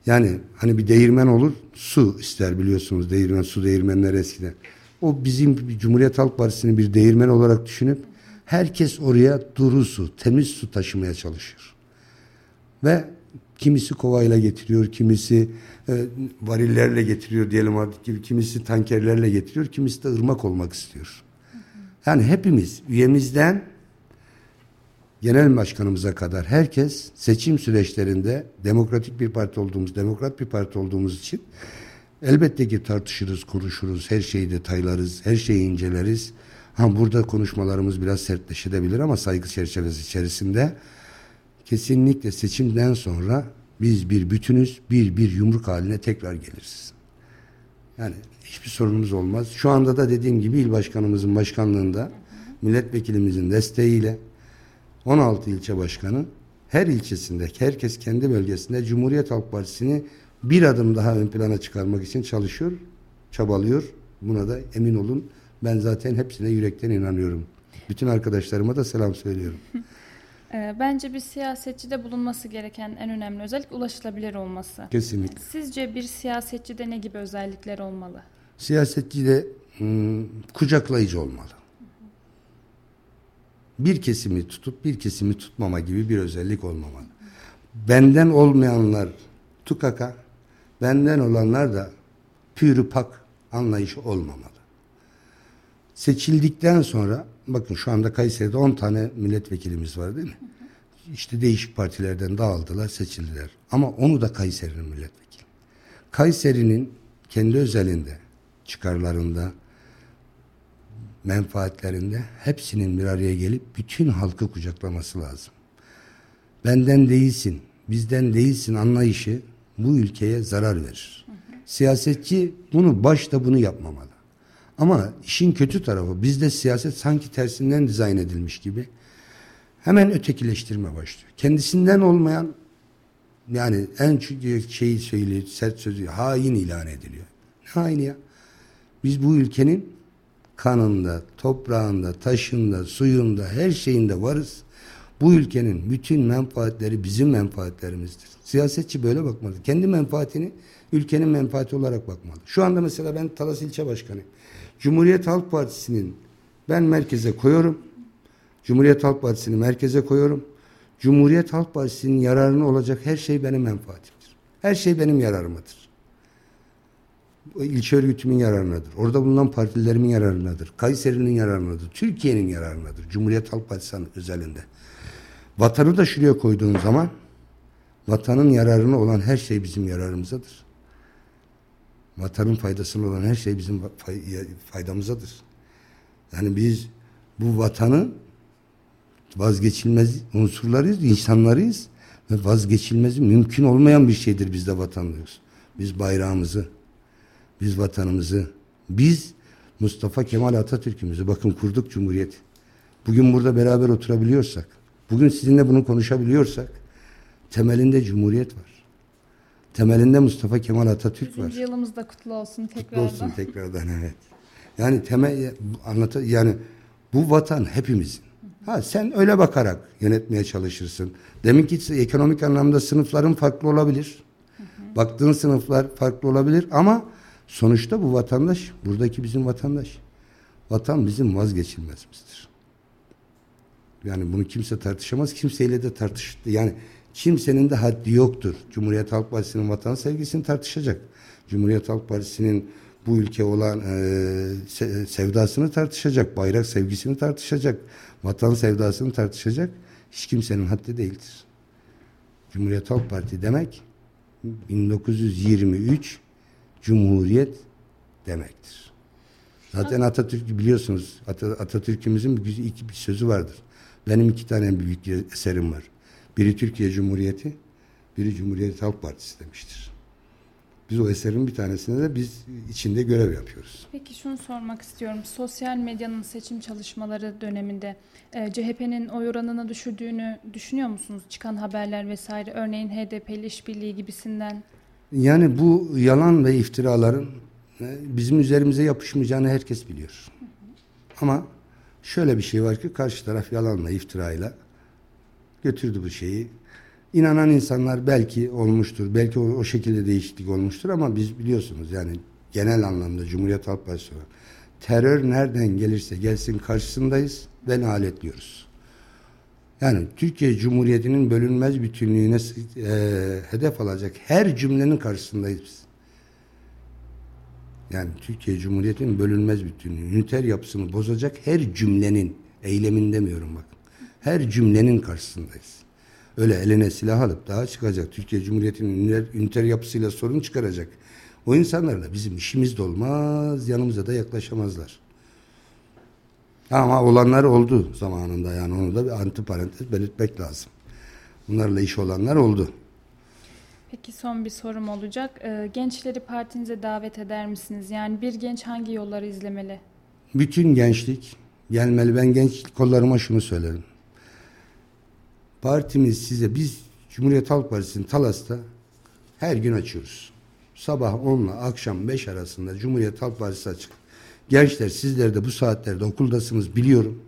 Yani hani bir değirmen olur, su ister biliyorsunuz değirmen, su değirmenler eskiden. O bizim Cumhuriyet Halk Partisi'nin bir değirmen olarak düşünüp herkes oraya duru su, temiz su taşımaya çalışıyor. Ve kimisi kovayla getiriyor, kimisi e, varillerle getiriyor diyelim artık gibi, kimisi tankerlerle getiriyor, kimisi de ırmak olmak istiyor. Yani hepimiz üyemizden genel başkanımıza kadar herkes seçim süreçlerinde demokratik bir parti olduğumuz, demokrat bir parti olduğumuz için elbette ki tartışırız, konuşuruz, her şeyi detaylarız, her şeyi inceleriz. Ha burada konuşmalarımız biraz sertleşebilir ama saygı çerçevesi içerisinde kesinlikle seçimden sonra biz bir bütünüz, bir bir yumruk haline tekrar geliriz. Yani hiçbir sorunumuz olmaz. Şu anda da dediğim gibi il başkanımızın başkanlığında milletvekilimizin desteğiyle 16 ilçe başkanı her ilçesinde herkes kendi bölgesinde Cumhuriyet Halk Partisi'ni bir adım daha ön plana çıkarmak için çalışıyor, çabalıyor. Buna da emin olun. Ben zaten hepsine yürekten inanıyorum. Bütün arkadaşlarıma da selam söylüyorum. Ee, bence bir siyasetçide bulunması gereken en önemli özellik ulaşılabilir olması. Kesinlikle. Sizce bir siyasetçide ne gibi özellikler olmalı? Siyasetçide hmm, kucaklayıcı olmalı. Bir kesimi tutup bir kesimi tutmama gibi bir özellik olmamalı. Benden olmayanlar tukaka, benden olanlar da pürü pak anlayış olmamalı. Seçildikten sonra bakın şu anda Kayseri'de 10 tane milletvekilimiz var değil mi? İşte değişik partilerden dağıldılar, seçildiler. Ama onu da Kayseri'nin milletvekili. Kayseri'nin kendi özelinde, çıkarlarında, menfaatlerinde hepsinin bir araya gelip bütün halkı kucaklaması lazım. Benden değilsin, bizden değilsin anlayışı bu ülkeye zarar verir. Siyasetçi bunu başta bunu yapmamalı. Ama işin kötü tarafı bizde siyaset sanki tersinden dizayn edilmiş gibi hemen ötekileştirme başlıyor. Kendisinden olmayan yani en şeyi söylüyor, sert sözü hain ilan ediliyor. Ne haini ya? Biz bu ülkenin kanında, toprağında, taşında, suyunda, her şeyinde varız. Bu ülkenin bütün menfaatleri bizim menfaatlerimizdir. Siyasetçi böyle bakmalı. Kendi menfaatini ülkenin menfaati olarak bakmalı. Şu anda mesela ben Talas ilçe başkanıyım. Cumhuriyet Halk Partisi'nin ben merkeze koyuyorum. Cumhuriyet Halk Partisi'ni merkeze koyuyorum. Cumhuriyet Halk Partisi'nin yararına olacak her şey benim menfaatimdir. Her şey benim yararımadır. İlçe örgütümün yararınadır. Orada bulunan partilerimin yararınadır. Kayseri'nin yararınadır. Türkiye'nin yararınadır. Cumhuriyet Halk Partisi özelinde. Vatanı da şuraya koyduğun zaman vatanın yararına olan her şey bizim yararımızadır. Vatanın faydasına olan her şey bizim faydamızadır. Yani biz bu vatanın vazgeçilmez unsurlarıyız, insanlarıyız ve vazgeçilmez, mümkün olmayan bir şeydir bizde vatanlıyız. Biz bayrağımızı, biz vatanımızı, biz Mustafa Kemal Atatürk'ümüzü bakın kurduk Cumhuriyet. Bugün burada beraber oturabiliyorsak, bugün sizinle bunu konuşabiliyorsak temelinde Cumhuriyet var. Temelinde Mustafa Kemal Atatürk var. yılımız da kutlu olsun tekrardan. Kutlu olsun tekrardan evet. Yani temel anlat yani bu vatan hepimizin. Ha sen öyle bakarak yönetmeye çalışırsın. Deminki ekonomik anlamda sınıfların farklı olabilir. Hı hı. Baktığın sınıflar farklı olabilir ama sonuçta bu vatandaş buradaki bizim vatandaş. Vatan bizim vazgeçilmezimizdir. Yani bunu kimse tartışamaz. Kimseyle de tartış yani kimsenin de haddi yoktur. Cumhuriyet Halk Partisi'nin vatan sevgisini tartışacak. Cumhuriyet Halk Partisi'nin bu ülke olan e, sevdasını tartışacak, bayrak sevgisini tartışacak, vatan sevdasını tartışacak. Hiç kimsenin haddi değildir. Cumhuriyet Halk Parti demek 1923 Cumhuriyet demektir. Zaten Atatürk biliyorsunuz Atatürk'ümüzün iki bir sözü vardır. Benim iki tane büyük eserim var. Biri Türkiye Cumhuriyeti, biri Cumhuriyet Halk Partisi demiştir. Biz o eserin bir tanesinde de biz içinde görev yapıyoruz. Peki şunu sormak istiyorum. Sosyal medyanın seçim çalışmaları döneminde e, CHP'nin oy oranını düşürdüğünü düşünüyor musunuz? Çıkan haberler vesaire örneğin HDP ile işbirliği gibisinden. Yani bu yalan ve iftiraların e, bizim üzerimize yapışmayacağını herkes biliyor. Ama şöyle bir şey var ki karşı taraf yalanla, iftirayla götürdü bu şeyi. İnanan insanlar belki olmuştur. Belki o, o şekilde değişiklik olmuştur ama biz biliyorsunuz yani genel anlamda Cumhuriyet Halk Partisi terör nereden gelirse gelsin karşısındayız ve naletliyoruz. Yani Türkiye Cumhuriyeti'nin bölünmez bütünlüğüne e, hedef alacak her cümlenin karşısındayız biz. Yani Türkiye Cumhuriyeti'nin bölünmez bütünlüğü, üniter yapısını bozacak her cümlenin, eylemin demiyorum bak. Her cümlenin karşısındayız. Öyle eline silah alıp daha çıkacak. Türkiye Cumhuriyeti'nin üniter, üniter yapısıyla sorun çıkaracak. O insanlarla bizim işimiz de olmaz, yanımıza da yaklaşamazlar. Ama olanlar oldu zamanında yani onu da bir antiparantez belirtmek lazım. Bunlarla iş olanlar oldu. Peki son bir sorum olacak. Ee, gençleri partinize davet eder misiniz? Yani bir genç hangi yolları izlemeli? Bütün gençlik gelmeli. Ben genç kollarıma şunu söylerim. Partimiz size biz Cumhuriyet Halk Partisi'nin Talas'ta her gün açıyoruz. Sabah 10 ile akşam 5 arasında Cumhuriyet Halk Partisi açık. Gençler sizler de bu saatlerde okuldasınız biliyorum.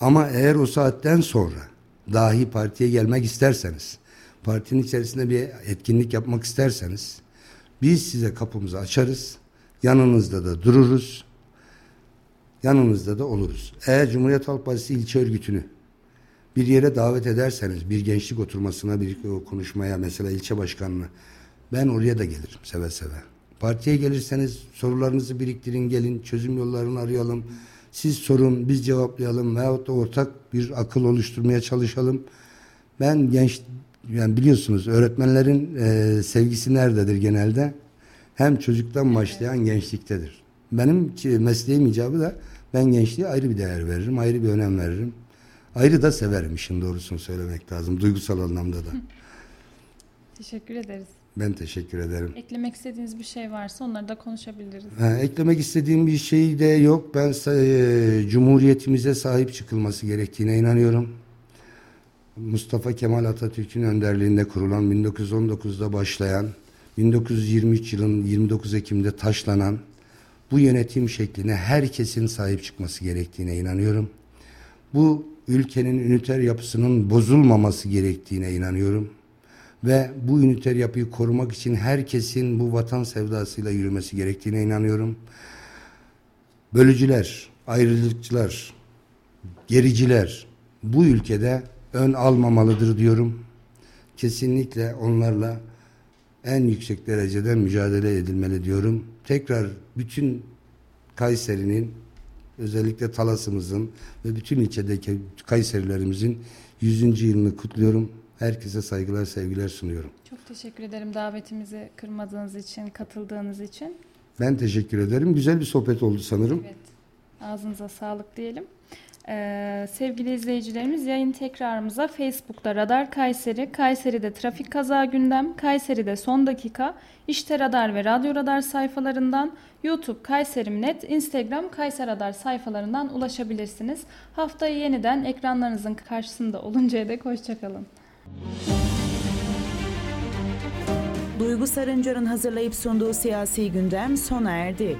Ama eğer o saatten sonra dahi partiye gelmek isterseniz, partinin içerisinde bir etkinlik yapmak isterseniz biz size kapımızı açarız. Yanınızda da dururuz. Yanınızda da oluruz. Eğer Cumhuriyet Halk Partisi ilçe örgütünü bir yere davet ederseniz bir gençlik oturmasına bir konuşmaya mesela ilçe başkanına ben oraya da gelirim seve seve. Partiye gelirseniz sorularınızı biriktirin gelin çözüm yollarını arayalım. Siz sorun biz cevaplayalım veyahut da ortak bir akıl oluşturmaya çalışalım. Ben genç yani biliyorsunuz öğretmenlerin e, sevgisi nerededir genelde? Hem çocuktan başlayan gençliktedir. Benim mesleğim icabı da ben gençliğe ayrı bir değer veririm, ayrı bir önem veririm. Ayrı da severim işin doğrusunu söylemek lazım. Duygusal anlamda da. Teşekkür ederiz. Ben teşekkür ederim. Eklemek istediğiniz bir şey varsa onları da konuşabiliriz. Ha, eklemek istediğim bir şey de yok. Ben e, Cumhuriyetimize sahip çıkılması gerektiğine inanıyorum. Mustafa Kemal Atatürk'ün önderliğinde kurulan 1919'da başlayan 1923 yılın 29 Ekim'de taşlanan bu yönetim şekline herkesin sahip çıkması gerektiğine inanıyorum. Bu ülkenin üniter yapısının bozulmaması gerektiğine inanıyorum. Ve bu üniter yapıyı korumak için herkesin bu vatan sevdasıyla yürümesi gerektiğine inanıyorum. Bölücüler, ayrılıkçılar, gericiler bu ülkede ön almamalıdır diyorum. Kesinlikle onlarla en yüksek derecede mücadele edilmeli diyorum. Tekrar bütün Kayseri'nin özellikle Talas'ımızın ve bütün ilçedeki Kayserilerimizin 100. yılını kutluyorum. Herkese saygılar, sevgiler sunuyorum. Çok teşekkür ederim davetimizi kırmadığınız için, katıldığınız için. Ben teşekkür ederim. Güzel bir sohbet oldu sanırım. Evet. Ağzınıza sağlık diyelim. Ee, sevgili izleyicilerimiz yayın tekrarımıza Facebook'ta Radar Kayseri, Kayseri'de Trafik Kaza Gündem, Kayseri'de Son Dakika, İşte Radar ve Radyo Radar sayfalarından, YouTube Kayserim.net, Instagram Kayser Radar sayfalarından ulaşabilirsiniz. Haftayı yeniden ekranlarınızın karşısında oluncaya dek hoşçakalın. Duygu Sarıncar'ın hazırlayıp sunduğu siyasi gündem sona erdi.